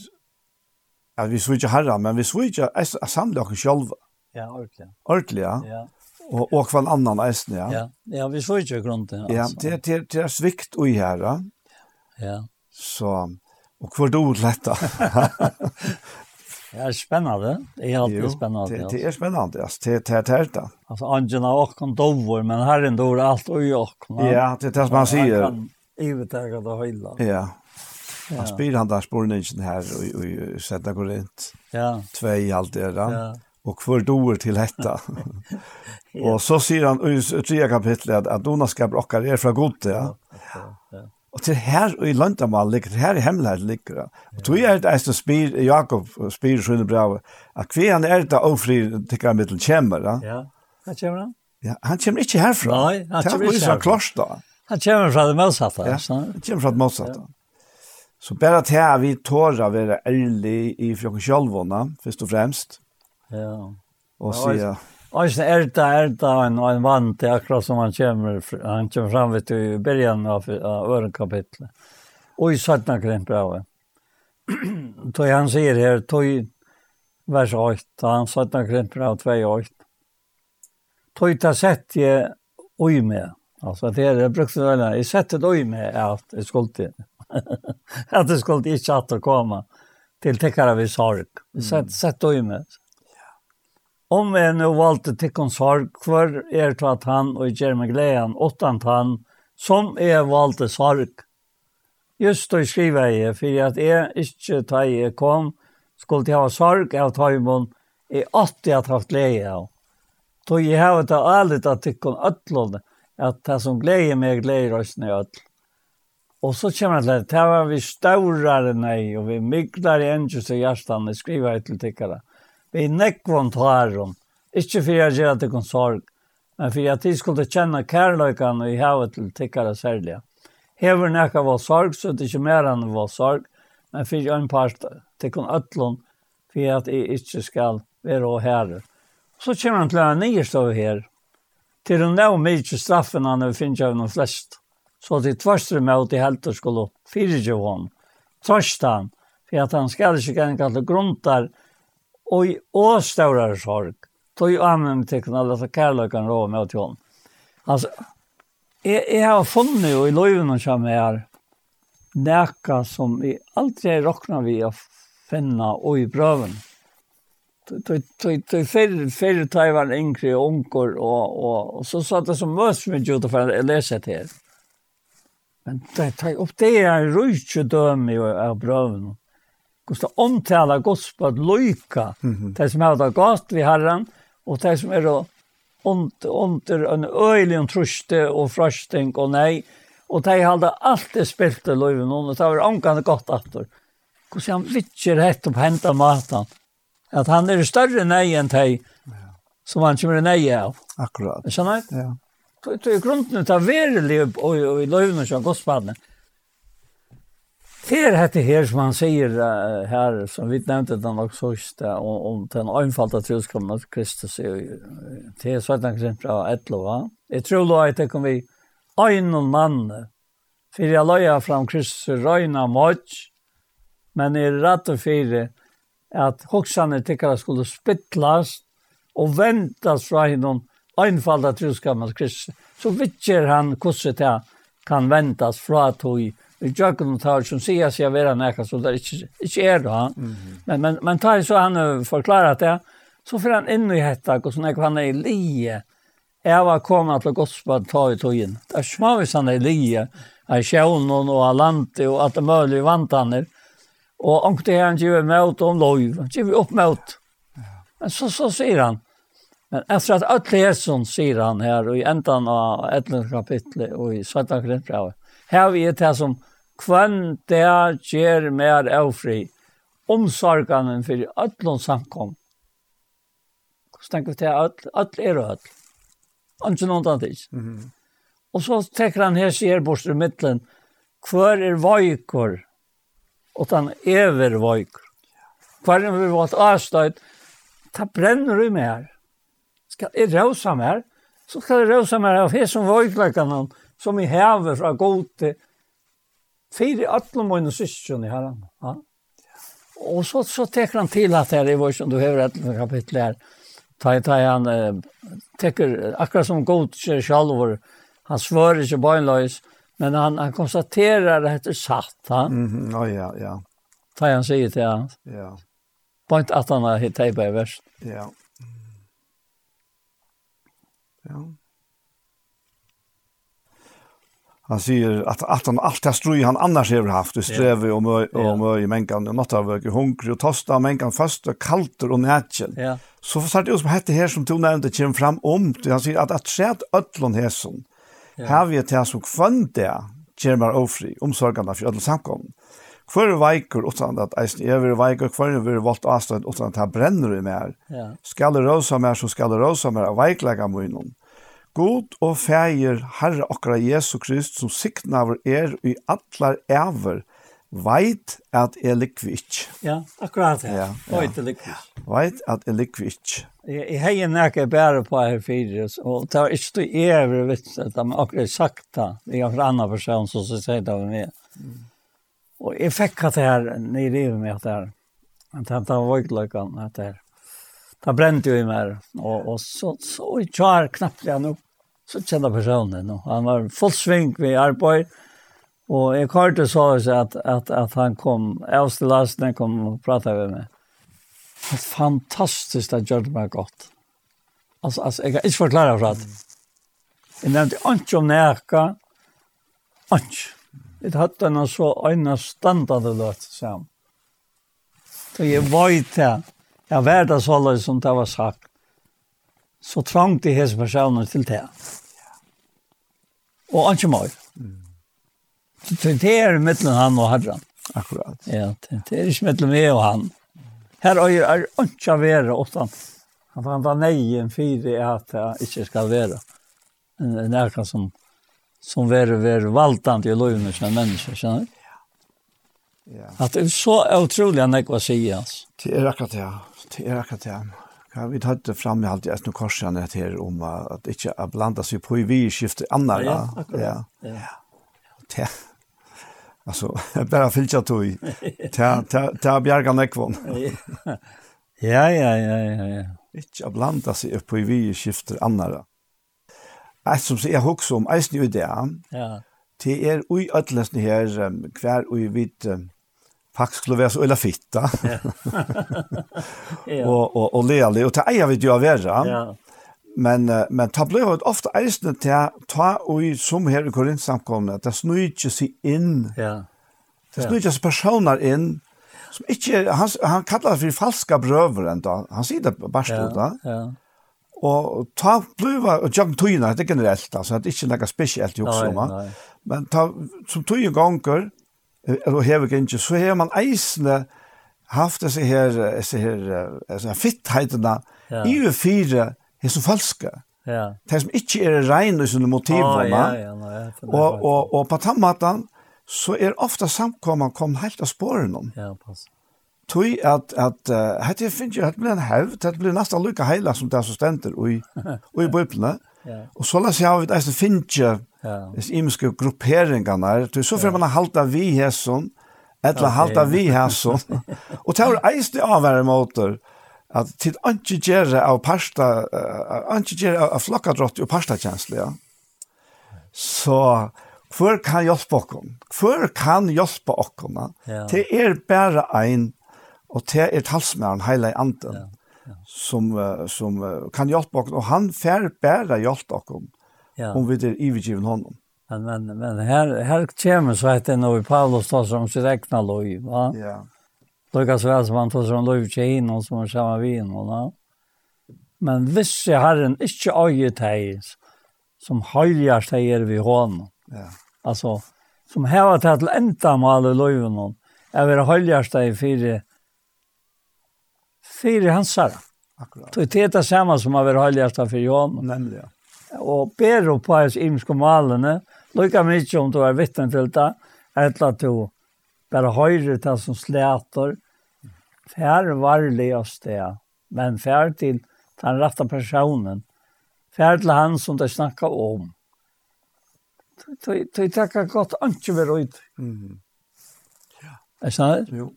att vi switcha herra men vi switcha samla oss själva. Ja, ordentligt. Ordentligt, ja. ja. Och och en annan ästen, ja. Ja, ja vi switcha grunden. Ja, det det det är svikt och i herra. Ja. Så och för då lätta. *laughs* Ja, spännande. Det är alltid jo, spännande. Det, det är spännande, alltså. Det är det här då. Alltså, Angela och en dovor, men herren dår allt och jag. Ja, det är det som man säger. Han kan övertäga det hela. Ja, Ja. Han spyr han där spårningen här og i Sätta Korint. Ja. Två i allt det där. Ja. og för doer til detta. ja. Och *laughs* så sier han i tredje kapitlet at, at Dona ska brocka er från gott. Ja. Ja. ja. til her og i Landamal ligger, her i hemmelighet ligger det. Og tog jag ett äst spyr, Jakob spyr sjunde brev, att han er det ofri tycker han mittel kämmer. Ja, ja. han kommer han. Ja, han kommer ikke herfra. Nei, han kommer inte härifrån. Han kommer från det motsatta. Ja, han kommer fra det motsatta. Så bare til at vi tårer å være ærlig i från sjølvånda, først og fremst. Ja. Og så ja. Och sen är det är det en en vant akkurat som han kommer han kommer fram vid i början av av öronkapitlet. Och i sådana grejer bra. Då han säger här då vers 8 han sådana grejer bra 2 8. Då tar sett jag oj med. Alltså det är det brukar jag säga. Jag sätter det oj med att jag skulle *laughs* att det skulle inte att komma till täckare vid sorg. Vi sett sett då med. Om jeg nå valgte till konsorg hvor er det at han och ger mig glädjen åttan han som er valgte sorg. Just då skriver jeg, for at jeg ikke tar jeg kom skulle jeg ha sorg av tøymon, jeg 80 att haft glede av. Då jeg har det ærlig att tycka om ötlån att det som gleder meg gleder oss ned ötlån. Og så kommer han til, det var vi større nei, og vi mykler i engjus i hjertan, det skriver jeg til tikkara. Vi nekvon tar ikkje fyrir jeg gjør at det sorg, men fyrir at de skulle kjenne kærløykan og i havet til tikkara særlig. Hever nekka var sorg, så det er ikke mer enn var sorg, men for en part tikkun ötlun, fyrir at jeg ikkje skal være og herre. Så kommer han til en nyrstå her, til å nå mykje straffen han finner av noen flest. Så de tvarstre med at de helter skulle fyrtje hon, tvørste han, for at han skal ikke gjerne til grunter og åstøvrere sorg. Tog jo amen til kunne alle kærløkene rå med til hon. Altså, jeg, jeg har funnet jo i løyvene som er her, näka som vi aldrig rocknar vi å finne og i prøven. Det är färre tajvar, yngre, og unkor og, og, og så satt det som møs med Jutta för att läsa det här. Men det tar upp det är rike döme av bröven. Kosta omtala gospel lycka. Det som har det gott vi Herren och det som är då ont onter en öjlig och truste och frösting och nej och de hade allt det spelte löven och det var ankan gott efter. Kosta han vitcher hett upp hända maten. Att han är större nej än de som han kommer nej av. Akkurat. Skjønner du? Ja. Det er grunden til verelig og i løvene som godspadene. Det er dette her som han sier uh, her, som vi nevnte den nok så ikke, om, om den øynfallte troskommen av Kristus. Det er sånn eksempel av Etlova. Jeg tror da at det kan vi øyne mann, for jeg løyer fram Kristus røyne mot, men jeg er rett og fire at hoksene tykker skulle spittles og ventes fra henne einfalda truskammans kristne. Så vittjer han hvordan det kan ventas fra tog i jøkken og tar som sier seg å være nekka, så det ikke, ikke er det. Mm -hmm. Men, men, men tar så han forklarer det, så får han inn i hetta, og sånn han er i lije, jeg var kommet til godspad ta i togjen. Det er små hvis han er i lije, av sjøvnen og av landet og alt det mulige vantanner. Og omkring han gjør møte om lov, han giver opp møte. Men så, så sier han, Men efter att alla Jesus säger han här och i ändan av ett kapitel och i svarta krintrav. Här vi är det som kvann det ger mer avfri omsorganen för alla samkom. Så tänker vi att alla är röd. Inte någon annan tid. Mm. Och så tänker han här ser bort i mitten. Kvar är vajkor. Och den över vajkor. Kvar är vi vårt avstöd. Ta bränner du med mer skal jeg røse mer, så skal jeg røse mer av hesen vøyklekene som jeg hever fra god til fire alle mine syskjønne her. Ja. Og så, så teker han til at her i vår som du hører et kapittel her, ta i ta han, eh, tekker akkurat som god kjer sjalvor, han svører ikke bøgnløys, men han, han konstaterer at det er satt. Ja, mm -hmm. ja, ja. Ta han sier til han. Ja. Point at han har hitt i verst. Ja. Ja. Han sier at, at han alt det strøy han annars har haft det sträv och mö og møy i mänkan och natta var hungrig og tosta mänkan fast og kalter og nætjen. Ja. Så för det som hette her som tog nevnte kim fram om han sier at at att skärt öllon ja. Här vi det så kvant där Jermar Ofri omsorgande af öllon samkommen. Hver veikur utan at eisen er vi veikur, hver vi valgt avstøyt utan at han brenner i mer. Ja. Skal det rosa mer, så skal det rosa mer av veiklega munnen. God og feir Herre okra Jesu Krist som siknaver er i atlar ever, veit at er likvi ikk. Ja, akkurat det. Ja, ja. Veit er likvi. Veit at er likvi ikk. Jeg, jeg heier nekka bære på her fire, og det var ikke du evig vits at de akkurat sagt det. Det er en annen person som sier det av meg. Mm. Og jeg fikk at det her, ni lever med at det her, at det var vojtlökan, at det her, det brente jo i meg, og, og så, så i tjar knappt jeg nå, så kända personen. nå. han var full sving ved arbeid, og jeg hörde så att, at, at, att han kom, ävst till lasten kom og pratet med meg. Det fantastiskt att det mig gott. Alltså, alltså jag kan inte förklara för att, jag nämnde inte om näka, inte. Vi hadde henne så øyne standande løt sammen. Så jeg var det. Jeg var det så løs som det var sagt. Så trangt i hese personer til det. Og ikke mer. Så det er mittelen han og herren. Akkurat. Ja, det er ikke mittelen meg og han. Her er er ikke å være åttan. Han fant han nei en fire at jeg ikke skal være. En nærkast som som var, var valtant i løyvene som mennesker, skjønner du? Ja. Att det är så otroligt när jag säger alltså. Det är akkurat det. Det är akkurat det. Ja, vi tar det fram i allt jag nu korsar det här om att inte att blanda sig på i vi skifte andra. Ja. Ja. Ja. ja. Alltså *laughs* bara filcha tog. Ta ta ta bjärgan ekvon. *laughs* Ja ja ja ja ja. Inte att blanda sig på i vi skifte andra. Alt som jeg husker om eisen i det, ja. det er ui ødelesne her, um, hver ui vidt um, faktisk skulle være så øyla fitta. *laughs* Og, og, og lealig, og det eier vi jo å være. Ja. Men, men det ble jo ofte eisene til ta ui som her i Korintsamkomne, det snur ikke seg inn. Ja. Det snur ikke seg personer inn, som ikke, han, han kallar det for falska brøver enda. Han sier det bare stod da. Ja, ja Og ta bliva, og jeg tøyna, det er generelt, altså, det er ikke noe spesielt i oppsumma. Men ta, som tøy ganger, og hever ganger, så har man eisne haft disse her, disse her, disse her fittheitene, ja. i og fire, disse falske. Ja. Det som ikke er rein i sine motivene. ja, ja, ja, og, og, og på den så er ofta samkomman kom helt av spåren om. Ja, pass tui at at hetta finn jo at blir ein halv, at blir næsta lukka heila som der så stendur og og i Ja. Og så las jeg vit det finn jo is imiske grupperingarna, tui så fer man halda vi hesson, etla halda vi hesson. *laughs* Og tær eiste avær motor at til anki gera av pasta, anki gera av flokkadrott og pasta tjänstli, ja. Så Hvor kan hjelpe okken? Hvor kan hjelpe okken? Ja. Det er bare ein Og det er talsmæren, heile anden, ja, ja. som, som kan hjelpe oss. Og han fær bare hjelpe oss ja. om vi er ivergiven honom. Men, men, men her, her kommer så etter når Paulus tar som sitt egna lov, va? Ja. Lukas kan som han tar som lov til inn, og som han kommer vid inn, va? Men hvis jeg har en ikke øye til som høyligere er vi hånden, ja. altså, som hever til til enda med alle lovene, jeg vil høyligere til fire för hansar. Akkurat. Det er det samme som har varit heligast för Nemlig, ja. Og ber opp på hans imske malene. Lika mycket om du er vittnen til det. Eller at du bare høyre til som slæter, fær varlig av det. Men fær til den rette personen. fær til han som det snackar om. Det tackar gott ikke vil ut. Mm. Ja. Är det sant? Jo.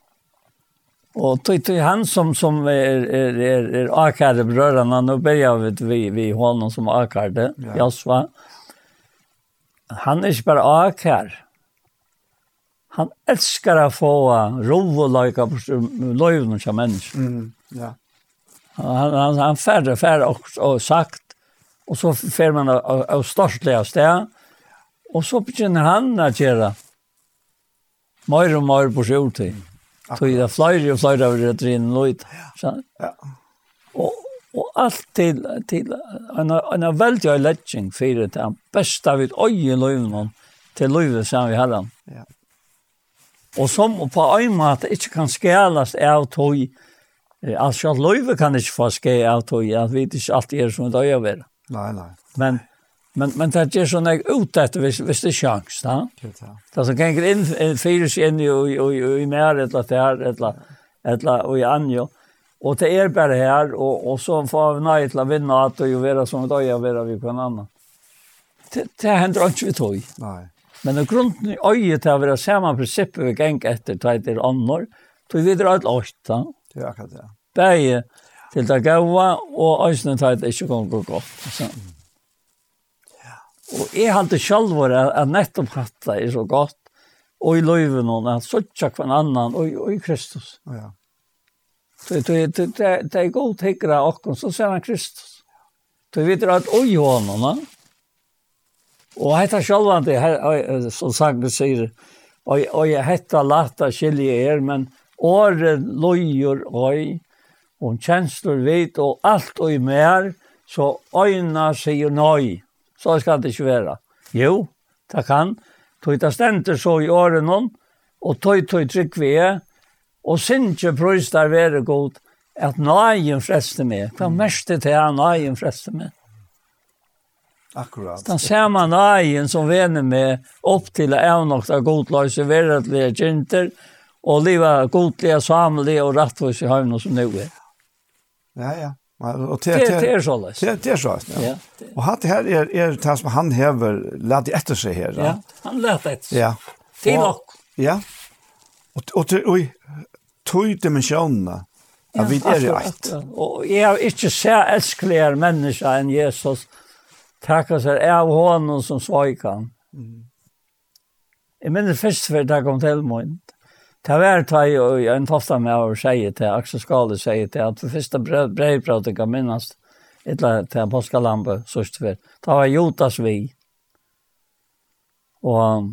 Och tog är han som som är är är, är akade bröderna nu börjar vi vi vi honom som akade. Ja. Jasva. Han är bara akar. Han älskar att få ro och lika på löven som människa. Mm. Ja. Han han han färre färre och, och sagt och så fär man av, av störstliga stä. Och så begynner han att göra mer och mer på sjutid. Mm. Så det flere og flere av det in lojt. Ja. Ja. Og, og alt til, til en en väldigt lättning for det där bästa vid øye löven til löven som vi har den. Ja. Og som på en måte ikke kan skälas av toj. Alltså löven kan inte få skälas av tog Jag vi inte alltid är som det är väl. Nej, nej. Men Men men det är sån där ut att vis vis det chans va. Det så kan in fyrs in i i i i mer eller där eller eller och i anjo. Och det är bara här och och så får vi nej till att vinna att och göra som då jag vill vi på en annan. Det det händer inte vi tog. Nej. Men i grunden i öjet har vi det samma princip vi gäng efter tajt är annor. Tog vi drar ett åtta. Det är akkurat det. Bäge till det gåa och öjsnet tajt är inte gått gott. Så. Mm. Og jeg hadde selv vært at nettopp hatt det er så godt, og i løyven og at søtja hver annan, og, og i Kristus. Ja. Det, det, det, det, det er god tekkere av oss, så ser han Kristus. Du vet at oi hånden, og hette sjølvande, som sangen sier, og, og jeg hette lata skilje er, men året løyer oi, og kjensler vet, og alt oi mer, så øyna sier nøy. Så skal det ikke være. Jo, det kan. Tøy det stender så i årene om, og tøy tøy trygg vi er, og sinje prøys der være god, at nøyen freste meg. Hva mest det er nøyen freste meg? Akkurat. Den samme nøyen som vener meg opp til å evnokta godløse verretlige kjenter, og livet godlige, samlige og rettvis i høyne som nå er. Ja, ja. Og det det är så läs. Det är så läs. Och han her er, er det som han hever lät etter seg her. Ja, han lät efter. Ja. Till nok. Ja. Og, Och og, oj tog dimensionerna. Ja, vi är ju ett. Og jeg är ikke så älsklig människa enn Jesus. takker seg av honom som svakan. Mm. Jeg minner først før det kom till mig. Det var ta i og en tofta med å si til, Aksel Skåle sier til, at for første brevpratet kan minnes, etla til påskalampe, sørst for. Det var Jotas vi. Og,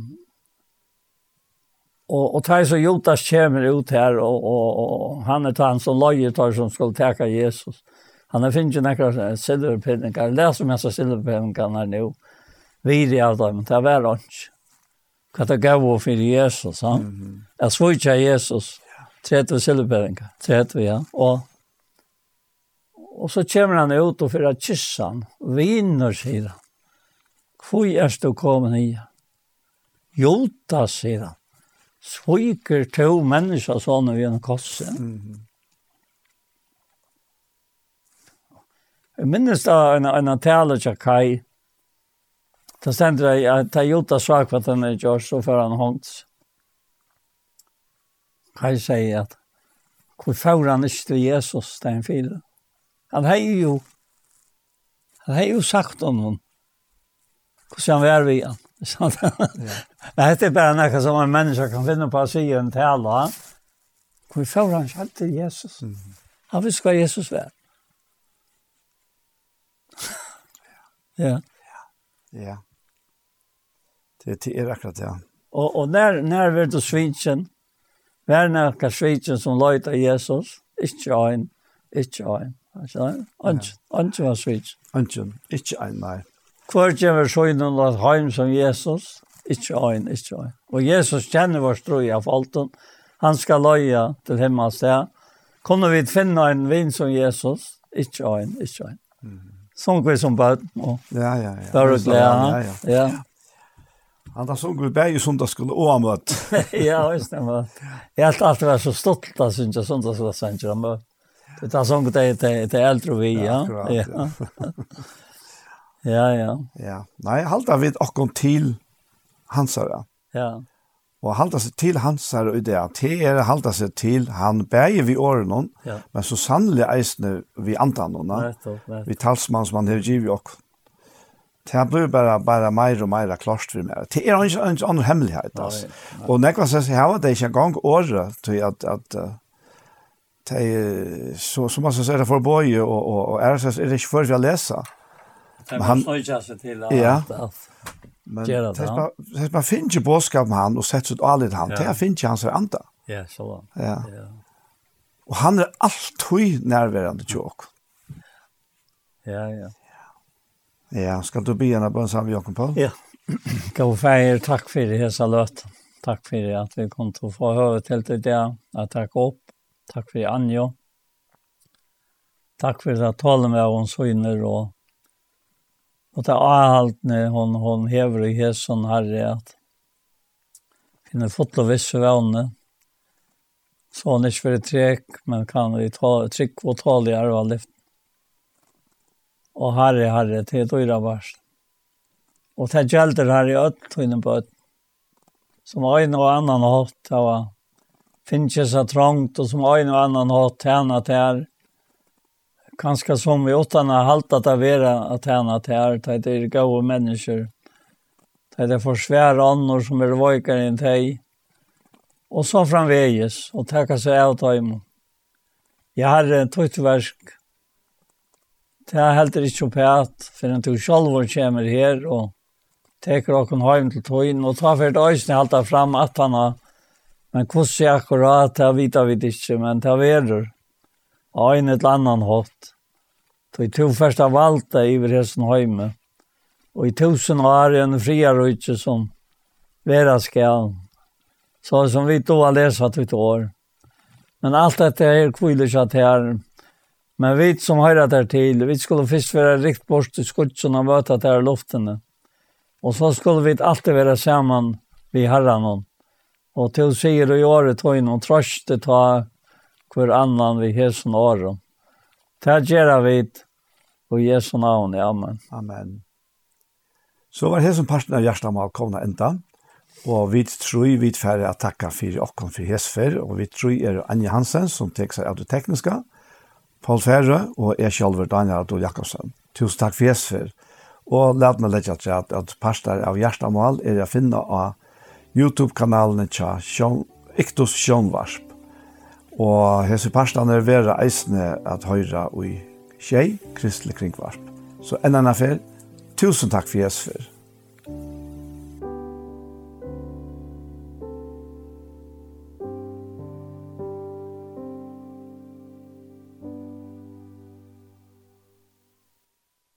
og, og tar så Jotas kommer ut her, og, og, og han er han som løyer tar som skulle teka Jesus. Han har finnet nekra silverpinninger, leser mest av silverpinninger her nå, videre av dem, det var ikke hva det gav å for Jesus. Han. Mm -hmm. Jeg svog av Jesus. Tredje silverberenga. Tredje, ja. Og, og så kommer han ut og fyrer kyssan. Viner, sier han. Hvor er du kommet i? Jota, sier han. Sviker to mennesker sånn vi en kosse. Mm -hmm. Jeg minnes da en, en tale til Kai, Da stender jeg, det att gjort gjorde svak for at han er gjort, så får han hånds. Kaj sier at, hvor får han ikke til Jesus det er en filen? Han har jo, han har jo sagt om noen, hvordan han var vi *laughs* han. Men det er bare noe som en menneske kan finne på å si en tala. Hvor får han ikke til Jesus? Han visste hva Jesus var. Ja. Ja. Ja. Det är er akkurat det. Och och när när vi då svinchen när när kan svinchen som lojta Jesus, inte join inte join. Alltså, ant ant var svinch. Ant, inte einmal. Kvar kommer så in heim som Jesus, inte join inte join. Och Jesus känner vår ströj av allt. Han ska loja till hemma så. Kommer vi finna en vin som Jesus, inte join inte join. Mm. Som går som bad. Ja, ja, ja. Bare. Ja, ja. ja. Han har sunget bäge sundagsskola och amöt. ja, visst det. var. Jeg har alltid vært så stolt att syns jag sundagsskola svenskar amöt. Det har sunget det till eldre vi, ja. Ja, ja. ja, ja. ja. Nej, halda akkurat til hans her. Ja. Och halda til hans her og det att er halda seg til han bäge vi årene, ja. men så sannelig eisne vi antan honom. Vi talsmann som han har givet och Det blir bara bara mer och mer klart för mig. Det är inte en annan hemlighet alltså. Och när jag säger här att det är en gång år till att att det så som man säger för boy och och och är det är det för att läsa. Men han nöjer sig till att ja. Men det man finner ju boskap med han och sätter ut allt han. Det finner han hans anda. Ja, så. Ja. Och han är alltid närvarande tjock. Ja, ja. Ja, ska du be en bön som Jakob Paul? på? Ja. Gå feir, tack för det hela løt. Tack för det att vi kom til å få höra till det där. Jag tackar upp. Tack för det, Anjo. Tack för att tale med hon syner og och ta allt när hon hon hever i hässon herre att finna fotla och visse vänner. Så han är för trek, men kan vi ta tryck og tale i och lyfta og herre, herre, til dyra varst. Og det gjelder her i øtt, og på øtt, som øyne og annan hatt, det var finnes seg trångt, og som øyne og annan hatt, tjene til her, kanskje som vi åttan har halte at det være at tjene til her, det er gode mennesker, det er for svære ånder som er vøyker enn til, og så framveges, og takke seg av dem. Jeg har tøytverk, Det er helt ikke oppe at, for en tog sjølver kommer her, og teker åken hjem til tøyen, og tar for et øyne helt der frem at han har, men hvordan er akkurat, det vet vi ikke, men det er verre. Og en eller annan hatt. Så jeg tog først av alt i Vressen hjemme. Og i tusen år er en friere ikke som vera skal. Så som vi då har läsat vi år. Men allt detta är kvilligt att det är Men vi som hører der til, vi skulle først være rikt bort til skutsen og møte der luftene. Og så skulle vi alltid være sammen vi herren. Og til sier og gjøre tøyne og trøste ta hver annan vi hesen åren. Det gjør vi og Jesu navn, amen. Amen. Så var hesen parten av hjertemål komna enda. Og vi tror vi færre at takka for åkken for hesfer, og vi tror er Anja Hansen som tek seg av det tekniske, Paul Ferre og jeg selv, Daniel Adol Jakobsen. Tusen takk for Jesper. Og lad meg legge til at, at parster av Gjerstamal er å finne av YouTube-kanalen til Sjøn, Iktus Sjønvarsp. Og hese parstene er vera eisne at høyra og i tjei Kristelig Kringvarsp. Så enn enn affær, tusen takk for Jesper.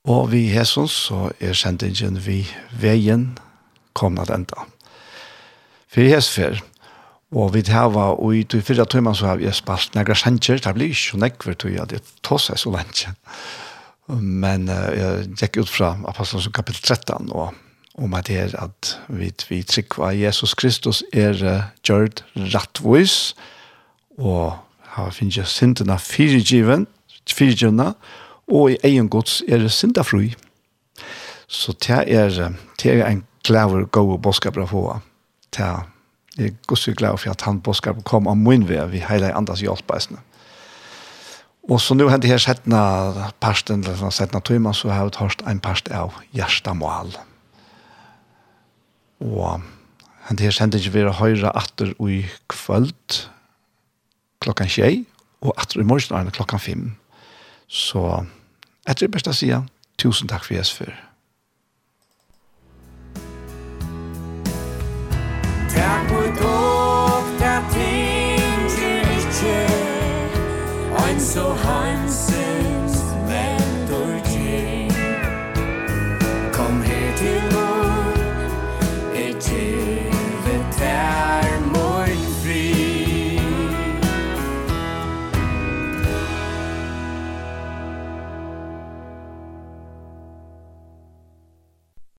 Og vi hesson så er sendingen vi veien komna enda. For hesfer, og vi hava, og i tog fyrra tøyman så har vi spalt negra sendjer, det blir ikke nekver tøy at det tås er så lenge. Men uh, jeg gikk ut fra Apostelen kapittel 13 og om at det er at vi, vi trykker Jesus Kristus er uh, gjørt rettvis og har finnet syndene firegiven, firegivna, og og i egen gods er det syndafrui. Så det er, det er en glæver god boskap å få. Det er Jeg er gussi glad for at han boskap kom av min vei vi hele andres hjelpeisene. Og så nu hendt her settna parsten, eller sånn settna tøyma, så har jeg hørt en parst av Gjerstamål. Og hendt her sendt ikke være høyre atter i kvöld klokkan tjei, og atter i morgen er klokkan fem. Så Jeg tror best å si tusen takk for Jesper.